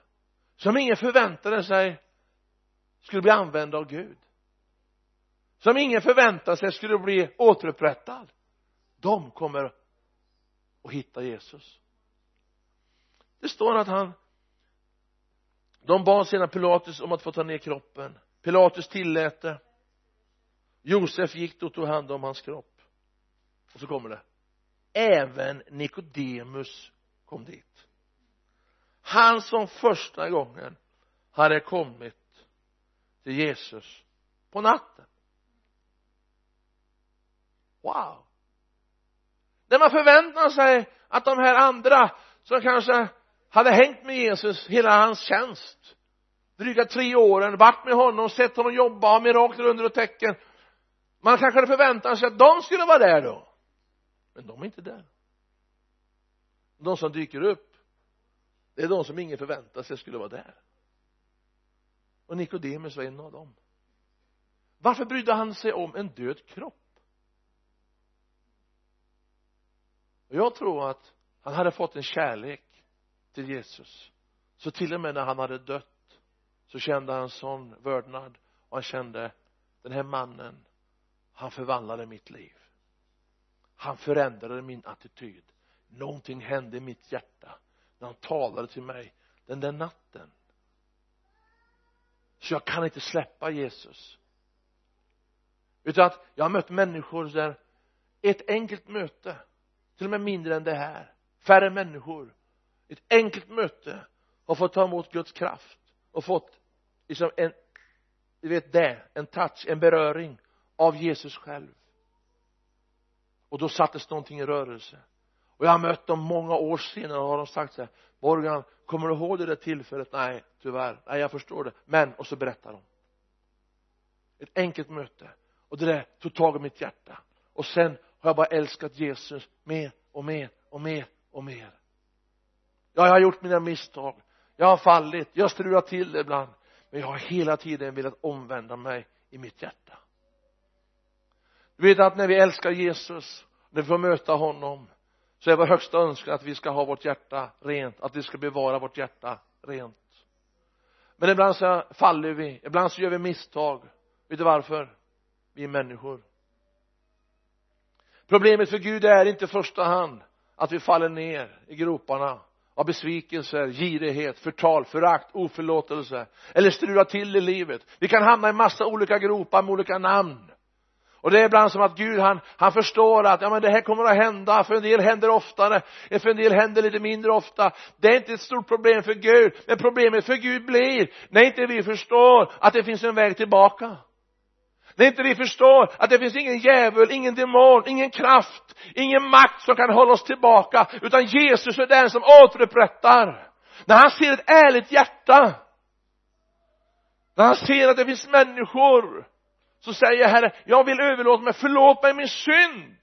Som ingen förväntade sig skulle bli använda av Gud som ingen förväntade sig skulle bli återupprättad. De kommer att hitta Jesus. Det står att han de bad sedan Pilatus om att få ta ner kroppen. Pilatus tillät det. Josef gick då och tog hand om hans kropp. Och så kommer det. Även Nikodemus kom dit. Han som första gången hade kommit till Jesus på natten wow. När man förväntar sig att de här andra som kanske hade hängt med Jesus hela hans tjänst dryga tre åren, varit med honom, sett honom jobba, mirakler, under och tecken man kanske hade förväntat sig att de skulle vara där då. Men de är inte där. De som dyker upp det är de som ingen förväntar sig skulle vara där. Och Nikodemus var en av dem. Varför brydde han sig om en död kropp? Och jag tror att han hade fått en kärlek till Jesus. Så till och med när han hade dött så kände han sån vördnad. Och han kände den här mannen han förvandlade mitt liv. Han förändrade min attityd. Någonting hände i mitt hjärta. När han talade till mig den där natten. Så jag kan inte släppa Jesus. Utan att jag har mött människor där ett enkelt möte till och med mindre än det här. Färre människor. Ett enkelt möte. Har fått ta emot Guds kraft. Och fått liksom en du vet det, en touch, en beröring av Jesus själv. Och då sattes någonting i rörelse. Och jag har mött dem många år senare och har de sagt så här Morgan kommer du ihåg det där tillfället? Nej tyvärr. Nej jag förstår det. Men och så berättar de. Ett enkelt möte. Och det där tog tag i mitt hjärta. Och sen har jag bara älskat Jesus mer och mer och mer och mer? Ja jag har gjort mina misstag. Jag har fallit. Jag har strulat till det ibland. Men jag har hela tiden velat omvända mig i mitt hjärta. Du vet att när vi älskar Jesus när vi får möta honom så är vår högsta önskan att vi ska ha vårt hjärta rent att vi ska bevara vårt hjärta rent. Men ibland så faller vi. Ibland så gör vi misstag. Vet du varför? Vi är människor problemet för Gud är inte i första hand att vi faller ner i groparna av besvikelser, girighet, förtal, förakt, oförlåtelse eller strula till i livet. Vi kan hamna i massa olika gropar med olika namn. Och det är ibland som att Gud han, han förstår att ja men det här kommer att hända för en del händer oftare för en del händer lite mindre ofta. Det är inte ett stort problem för Gud men problemet för Gud blir när inte vi förstår att det finns en väg tillbaka när inte vi förstår att det finns ingen djävul, ingen demon, ingen kraft, ingen makt som kan hålla oss tillbaka utan Jesus är den som återupprättar. När han ser ett ärligt hjärta när han ser att det finns människor så säger Herre jag vill överlåta mig förlåt mig min synd.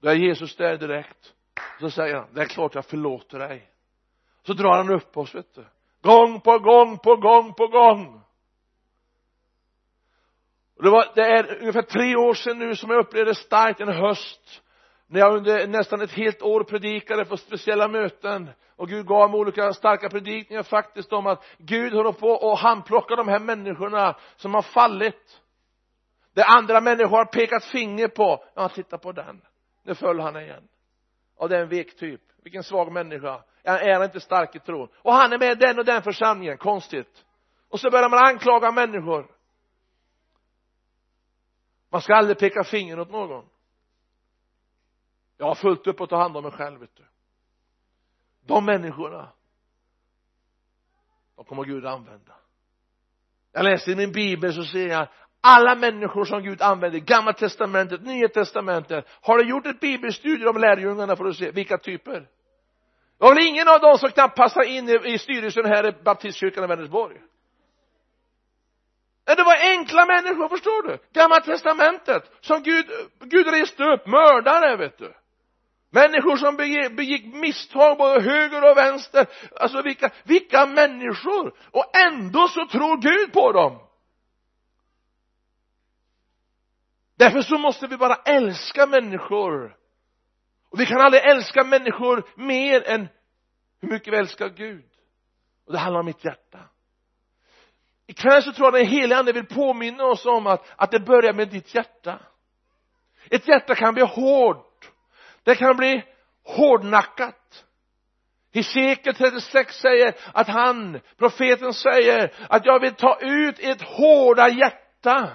Då är Jesus där direkt. Så säger han det är klart jag förlåter dig. Så drar han upp oss vet du. Gång på gång på gång på gång och det, var, det är ungefär tre år sedan nu som jag upplevde starkt en höst. När jag under nästan ett helt år predikade på speciella möten. Och Gud gav mig olika starka predikningar faktiskt om att Gud håller på och handplockar de här människorna som har fallit. Det andra människor har pekat finger på. Ja titta på den. Nu föll han igen. Och det är en vek typ vilken svag människa. Är han inte stark i tron? Och han är med i den och den församlingen. Konstigt. Och så börjar man anklaga människor man ska aldrig peka finger åt någon. Jag har fullt upp att ta hand om mig själv vet du. De människorna de kommer Gud använda. Jag läser i min bibel så ser jag alla människor som Gud använder gamla testamentet, nya testamentet. Har du gjort ett bibelstudium om lärjungarna för att se vilka typer? Det var väl ingen av dem som knappt passar in i, i styrelsen här i baptistkyrkan i Vänersborg det var enkla människor förstår du? Gamla testamentet som Gud Gud reste upp mördare vet du. Människor som begick, begick misstag både höger och vänster. Alltså vilka vilka människor? Och ändå så tror Gud på dem. Därför så måste vi bara älska människor. Och vi kan aldrig älska människor mer än hur mycket vi älskar Gud. Och det handlar om mitt hjärta ikväll så tror jag den helige ande vill påminna oss om att, att det börjar med ditt hjärta. Ett hjärta kan bli hårt. Det kan bli hårdnackat. Hesekiel 36 säger att han, profeten säger att jag vill ta ut ett hårda hjärta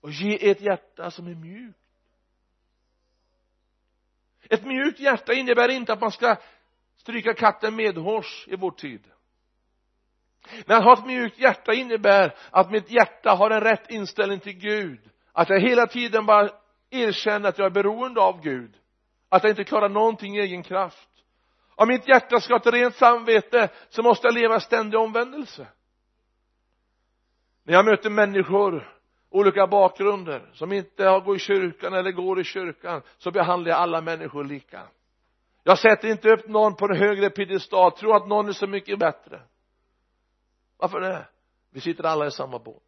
och ge ett hjärta som är mjukt. Ett mjukt hjärta innebär inte att man ska stryka katten medhårs i vår tid men att ha ett mjukt hjärta innebär att mitt hjärta har en rätt inställning till Gud att jag hela tiden bara erkänner att jag är beroende av Gud att jag inte klarar någonting i egen kraft. Om mitt hjärta ska ha ett rent samvete så måste jag leva ständig omvändelse. När jag möter människor olika bakgrunder som inte går i kyrkan eller går i kyrkan så behandlar jag alla människor lika. Jag sätter inte upp någon på en högre piedestal. Tror att någon är så mycket bättre varför det? Vi sitter alla i samma båt.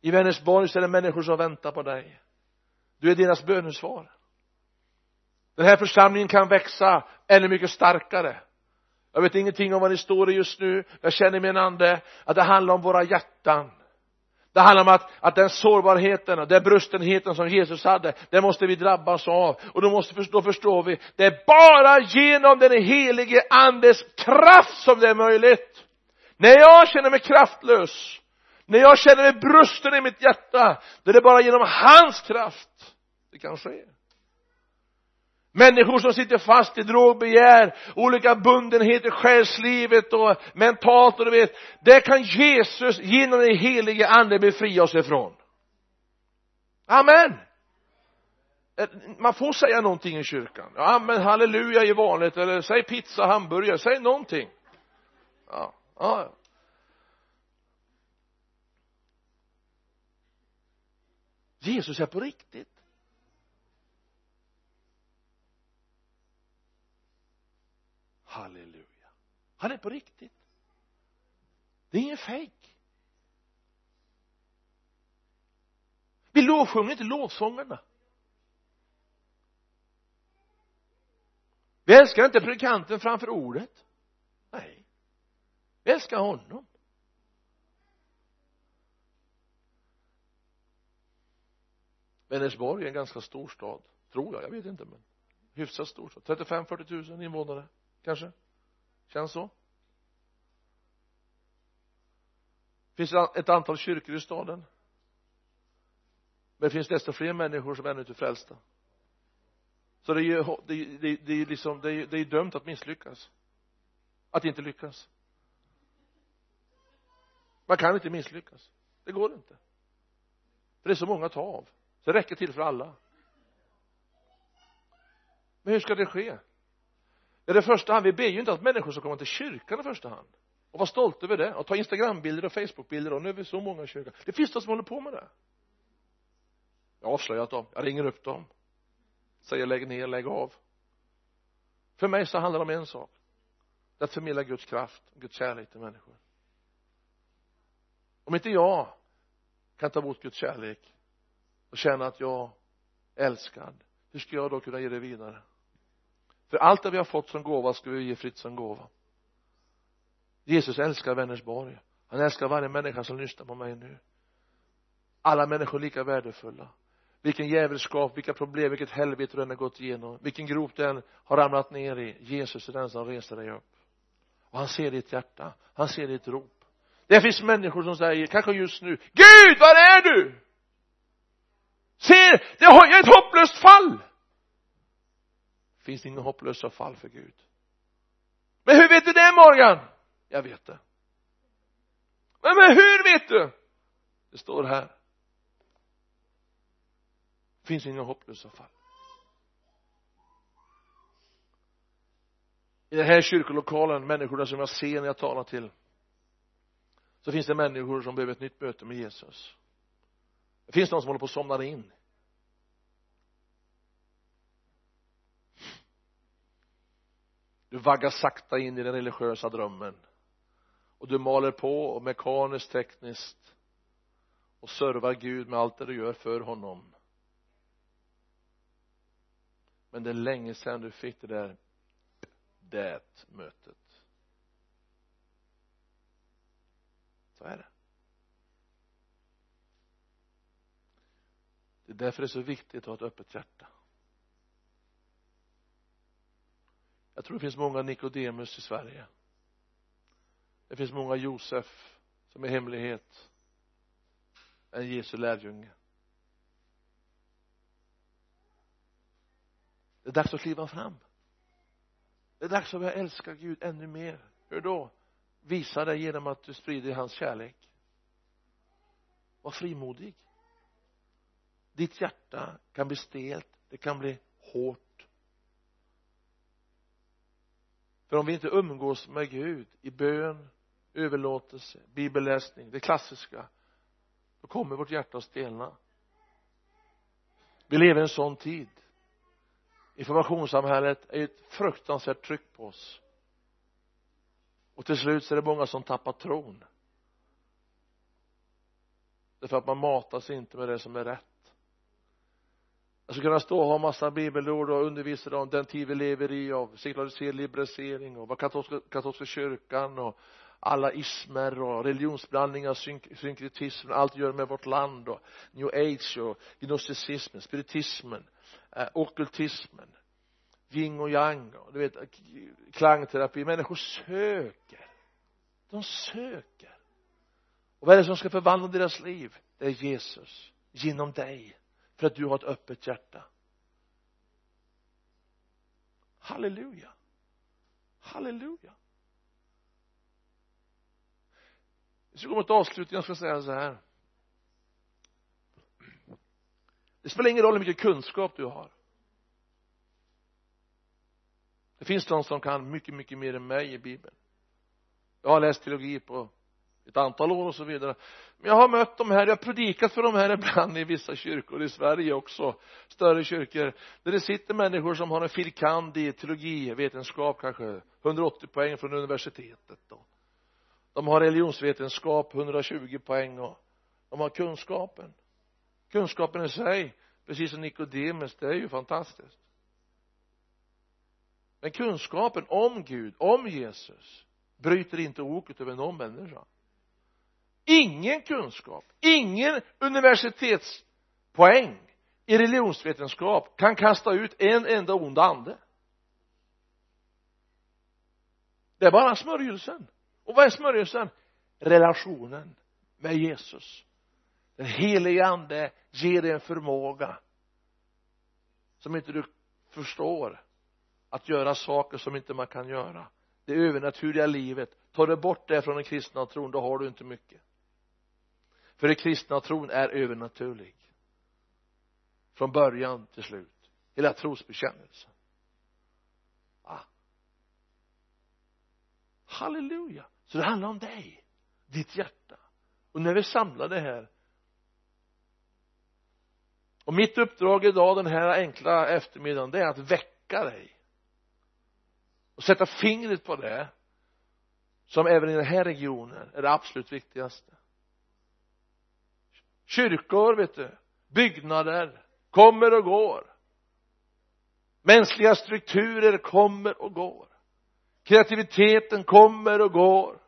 I Vänersborg så är det människor som väntar på dig. Du är deras bönesvar. Den här församlingen kan växa ännu mycket starkare. Jag vet ingenting om vad ni står i just nu. Jag känner i min ande att det handlar om våra hjärtan. Det handlar om att, att den sårbarheten och den brustenheten som Jesus hade den måste vi drabbas av. Och då måste då förstår vi det är bara genom den helige andes kraft som det är möjligt när jag känner mig kraftlös när jag känner mig brusten i mitt hjärta då är det bara genom hans kraft det kan ske. Människor som sitter fast i drogbegär olika bundenheter själslivet och mentalt och du vet det kan Jesus genom den helige ande befria oss ifrån. Amen! Eh, man får säga någonting i kyrkan. Ja men halleluja i vanligt eller säg pizza hamburgare säg någonting. Ja ja. Jesus är på riktigt. Halleluja. Han är på riktigt. Det är ingen fejk vi lovsjunger inte lovsångerna. Vi älskar inte predikanten framför ordet. Nej vi älskar honom. Vänersborg är en ganska stor stad tror jag, jag vet inte men hyfsat stor stad. 35-40 000 invånare kanske? Känns så? Finns det ett antal kyrkor i staden? Men det finns desto fler människor som ännu inte är frälsta? Så det är ju det, det, det är liksom det är, det är liksom, dömt att misslyckas. Att inte lyckas man kan inte misslyckas. Det går inte. För det är så många att ta av. Så det räcker till för alla. Men hur ska det ske? Ja det första hand vi ber ju inte att människor ska komma till kyrkan i första hand. Och vara stolta över det. Och ta instagrambilder och facebookbilder. Och nu är vi så många i kyrkan. Det finns de som håller på med det. Jag har avslöjat dem. Jag ringer upp dem. Säger lägg ner, lägg av. För mig så handlar det om en sak. Det är att förmedla Guds kraft, Guds kärlek till människor om inte jag kan ta emot Guds kärlek och känna att jag är älskad hur ska jag då kunna ge det vidare? För allt det vi har fått som gåva ska vi ge fritt som gåva. Jesus älskar Vänersborg han älskar varje människa som lyssnar på mig nu. Alla människor är lika värdefulla. Vilken djävulskap, vilka problem, vilket helvete du än har gått igenom. Vilken grop du än har ramlat ner i. Jesus är den som reser dig upp. Och han ser ditt hjärta. Han ser ditt rop det finns människor som säger, kanske just nu Gud, var är du? Ser, det har jag ett hopplöst fall. Finns det inga hopplösa fall för Gud? Men hur vet du det Morgan? Jag vet det. Men, men hur vet du? Det står här. Det finns inga hopplösa fall? I den här kyrkolokalen, människorna som jag ser när jag talar till så finns det människor som behöver ett nytt möte med Jesus. Det finns någon som håller på att somna in. Du vaggar sakta in i den religiösa drömmen. Och du maler på och mekaniskt tekniskt och servar Gud med allt det du gör för honom. Men det är länge sedan du fick det där det mötet. Så är det det är därför det är så viktigt att ha ett öppet hjärta. Jag tror det finns många Nikodemus i Sverige. Det finns många Josef som i hemlighet. Är Jesu lärjunge. Det är dags att kliva fram. Det är dags att börja älska Gud ännu mer. Hur då? Visa dig genom att du sprider hans kärlek. Var frimodig. Ditt hjärta kan bli stelt det kan bli hårt. För om vi inte umgås med Gud i bön överlåtelse bibelläsning det klassiska då kommer vårt hjärta att stelna. Vi lever i en sån tid. Informationssamhället är ett fruktansvärt tryck på oss och till slut så är det många som tappar tron. Därför att man matas inte med det som är rätt. Jag skulle kunna stå och ha massa bibelord och undervisa om den tid vi lever i av sekularisering, liberalisering och vad katolska, katolska kyrkan och alla ismer och religionsblandningar, synk, synkretism, allt gör med vårt land och new age och gnosticismen, spiritismen eh, ockultismen yin och yang och du vet klangterapi. Människor söker. De söker. Och vad är det som ska förvandla deras liv? Det är Jesus. Genom dig. För att du har ett öppet hjärta. Halleluja. Halleluja. Vi ska gå mot avslutning jag ska säga så här. Det spelar ingen roll hur mycket kunskap du har det finns de som kan mycket, mycket mer än mig i bibeln? Jag har läst teologi på ett antal år och så vidare. Men jag har mött de här, jag har predikat för de här ibland i vissa kyrkor i Sverige också större kyrkor där det sitter människor som har en filkand i teologi, vetenskap kanske 180 poäng från universitetet då. De har religionsvetenskap 120 poäng och de har kunskapen. Kunskapen i sig precis som Nikodemus det är ju fantastiskt men kunskapen om Gud, om Jesus bryter inte oket över någon människa. Ingen kunskap, ingen universitetspoäng i religionsvetenskap kan kasta ut en enda ond ande. Det är bara smörjelsen. Och vad är smörjelsen? Relationen med Jesus. Den helige ande ger dig en förmåga som inte du förstår att göra saker som inte man kan göra. Det övernaturliga livet tar du bort det från den kristna tron då har du inte mycket. För den kristna tron är övernaturlig. Från början till slut. Hela trosbekännelsen. Ah. halleluja! Så det handlar om dig. Ditt hjärta. Och när vi samlade här. Och mitt uppdrag idag den här enkla eftermiddagen det är att väcka dig och sätta fingret på det som även i den här regionen är det absolut viktigaste. Kyrkor vet du byggnader kommer och går. Mänskliga strukturer kommer och går. Kreativiteten kommer och går.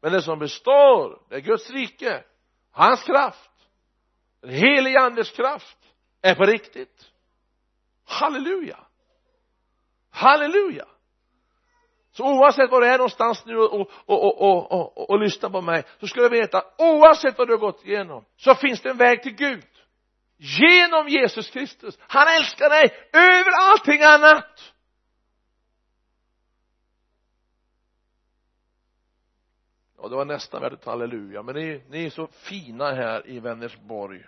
Men det som består det är Guds rike. Hans kraft. Den helige andes kraft är på riktigt. Halleluja! Halleluja! Så oavsett var du är någonstans nu och, och, och, och, och, och lyssnar på mig så ska du veta oavsett vad du har gått igenom så finns det en väg till Gud. Genom Jesus Kristus. Han älskar dig över allting annat. Ja det var nästan värdigt halleluja men ni, ni är så fina här i Vänersborg.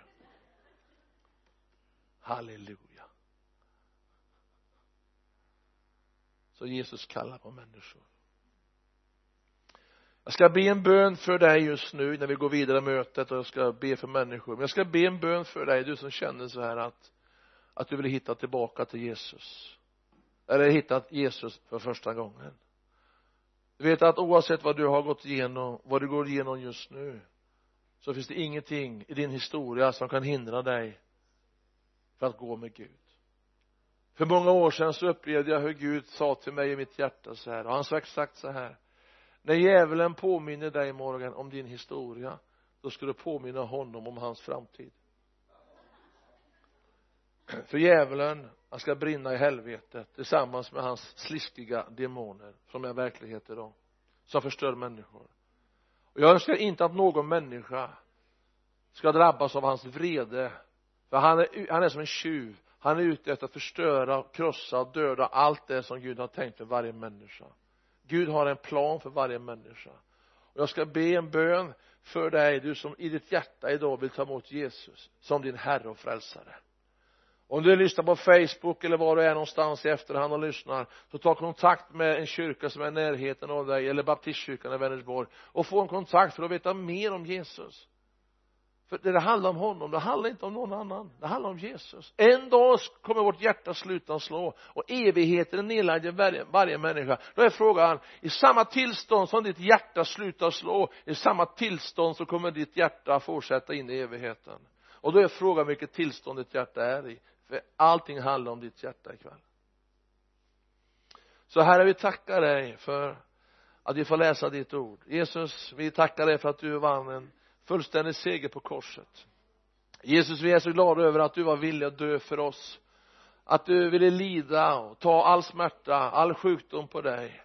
Halleluja. Så Jesus kallar på människor. Jag ska be en bön för dig just nu när vi går vidare i mötet och jag ska be för människor. Men jag ska be en bön för dig du som känner så här att att du vill hitta tillbaka till Jesus. Eller hittat Jesus för första gången. Du vet att oavsett vad du har gått igenom vad du går igenom just nu så finns det ingenting i din historia som kan hindra dig för att gå med Gud för många år sedan så upplevde jag hur Gud sa till mig i mitt hjärta så här och han sa exakt så här. När djävulen påminner dig Morgan om din historia då ska du påminna honom om hans framtid. För djävulen han ska brinna i helvetet tillsammans med hans sliskiga demoner som är verklighet idag som förstör människor. Och jag önskar inte att någon människa ska drabbas av hans vrede för han är, han är som en tjuv han är ute efter att förstöra, krossa, döda allt det som Gud har tänkt för varje människa. Gud har en plan för varje människa. Och jag ska be en bön för dig du som i ditt hjärta idag vill ta emot Jesus som din herre och frälsare. Om du lyssnar på Facebook eller var du är någonstans i efterhand och lyssnar så ta kontakt med en kyrka som är i närheten av dig eller baptistkyrkan i Vänersborg och få en kontakt för att veta mer om Jesus för det handlar om honom, det handlar inte om någon annan. Det handlar om Jesus. En dag kommer vårt hjärta sluta slå och evigheten är nedlagd i varje, varje människa. Då är frågan i samma tillstånd som ditt hjärta slutar slå i samma tillstånd så kommer ditt hjärta fortsätta in i evigheten. Och då är frågan vilket tillstånd ditt hjärta är i för allting handlar om ditt hjärta ikväll. Så herre vi tackar dig för att vi får läsa ditt ord. Jesus vi tackar dig för att du vann en fullständig seger på korset. Jesus vi är så glada över att du var villig att dö för oss. Att du ville lida och ta all smärta, all sjukdom på dig.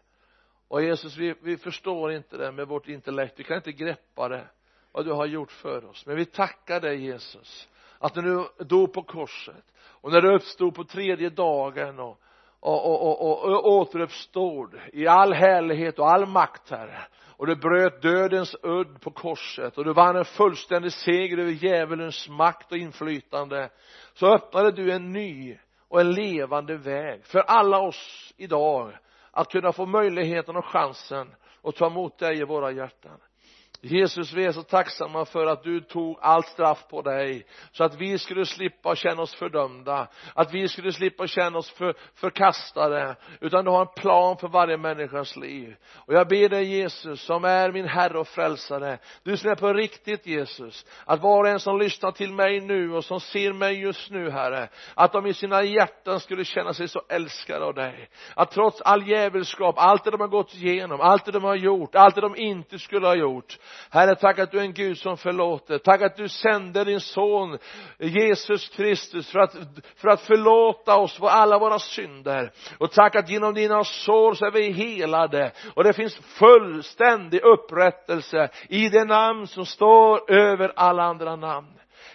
Och Jesus vi, vi förstår inte det med vårt intellekt, vi kan inte greppa det vad du har gjort för oss. Men vi tackar dig Jesus att när du dog på korset och när du uppstod på tredje dagen och, och, och, och, och återuppstod i all härlighet och all makt herre. Och du bröt dödens udd på korset och du vann en fullständig seger över djävulens makt och inflytande. Så öppnade du en ny och en levande väg för alla oss idag att kunna få möjligheten och chansen att ta emot dig i våra hjärtan. Jesus vi är så tacksamma för att du tog allt straff på dig så att vi skulle slippa känna oss fördömda att vi skulle slippa känna oss för, förkastade utan du har en plan för varje människas liv. Och jag ber dig Jesus som är min Herre och frälsare du som är på riktigt Jesus att var och en som lyssnar till mig nu och som ser mig just nu Herre att de i sina hjärtan skulle känna sig så älskade av dig. Att trots all djävulskap allt det de har gått igenom allt det de har gjort allt det de inte skulle ha gjort Herre, tack att du är en Gud som förlåter. Tack att du sände din son Jesus Kristus för att, för att förlåta oss för alla våra synder. Och tack att genom dina sår så är vi helade. Och det finns fullständig upprättelse i det namn som står över alla andra namn.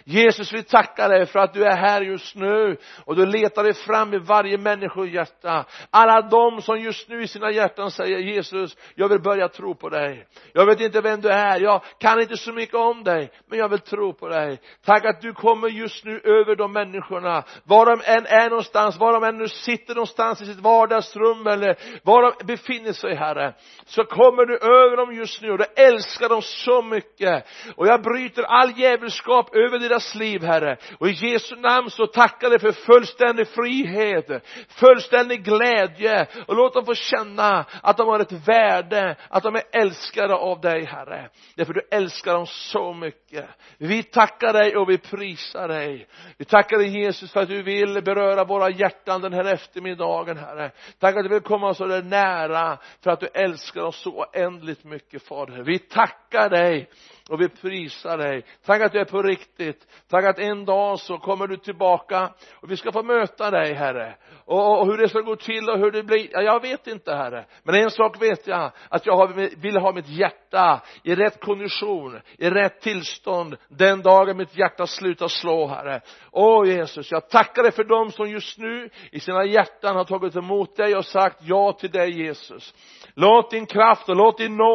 Jesus vi tackar dig för att du är här just nu. Och du letar dig fram i varje människohjärta alla de som just nu i sina hjärtan säger Jesus jag vill börja tro på dig. Jag vet inte vem du är. Jag kan inte så mycket om dig men jag vill tro på dig. Tack att du kommer just nu över de människorna. Var de än är någonstans var de än nu sitter någonstans i sitt vardagsrum eller var de befinner sig herre så kommer du över dem just nu och du älskar dem så mycket. Och jag bryter all djävulskap över deras liv herre. Och i Jesu namn så tackar vi för fullständig frihet fullständig glädje. Och låt dem få känna att de har ett värde att de är älskade av dig herre. Därför du älskar dem så mycket. Vi tackar dig och vi prisar dig. Vi tackar dig Jesus för att du vill beröra våra hjärtan den här eftermiddagen herre. Tack att du vill komma så där nära för att du älskar oss så oändligt mycket fader. Vi tackar dig och vi prisar dig. Tack att du är på riktigt. Tack att en dag så kommer du tillbaka och vi ska få möta dig herre. Och, och hur det ska gå till och hur det blir ja, jag vet inte herre. Men en sak vet jag att jag har, vill ha mitt hjärta i rätt kondition i rätt tillstånd den dagen mitt hjärta slutar slå herre. Åh Jesus jag tackar dig för dem som just nu i sina hjärtan har tagit emot dig och sagt ja till dig Jesus. Låt din kraft och låt din nåd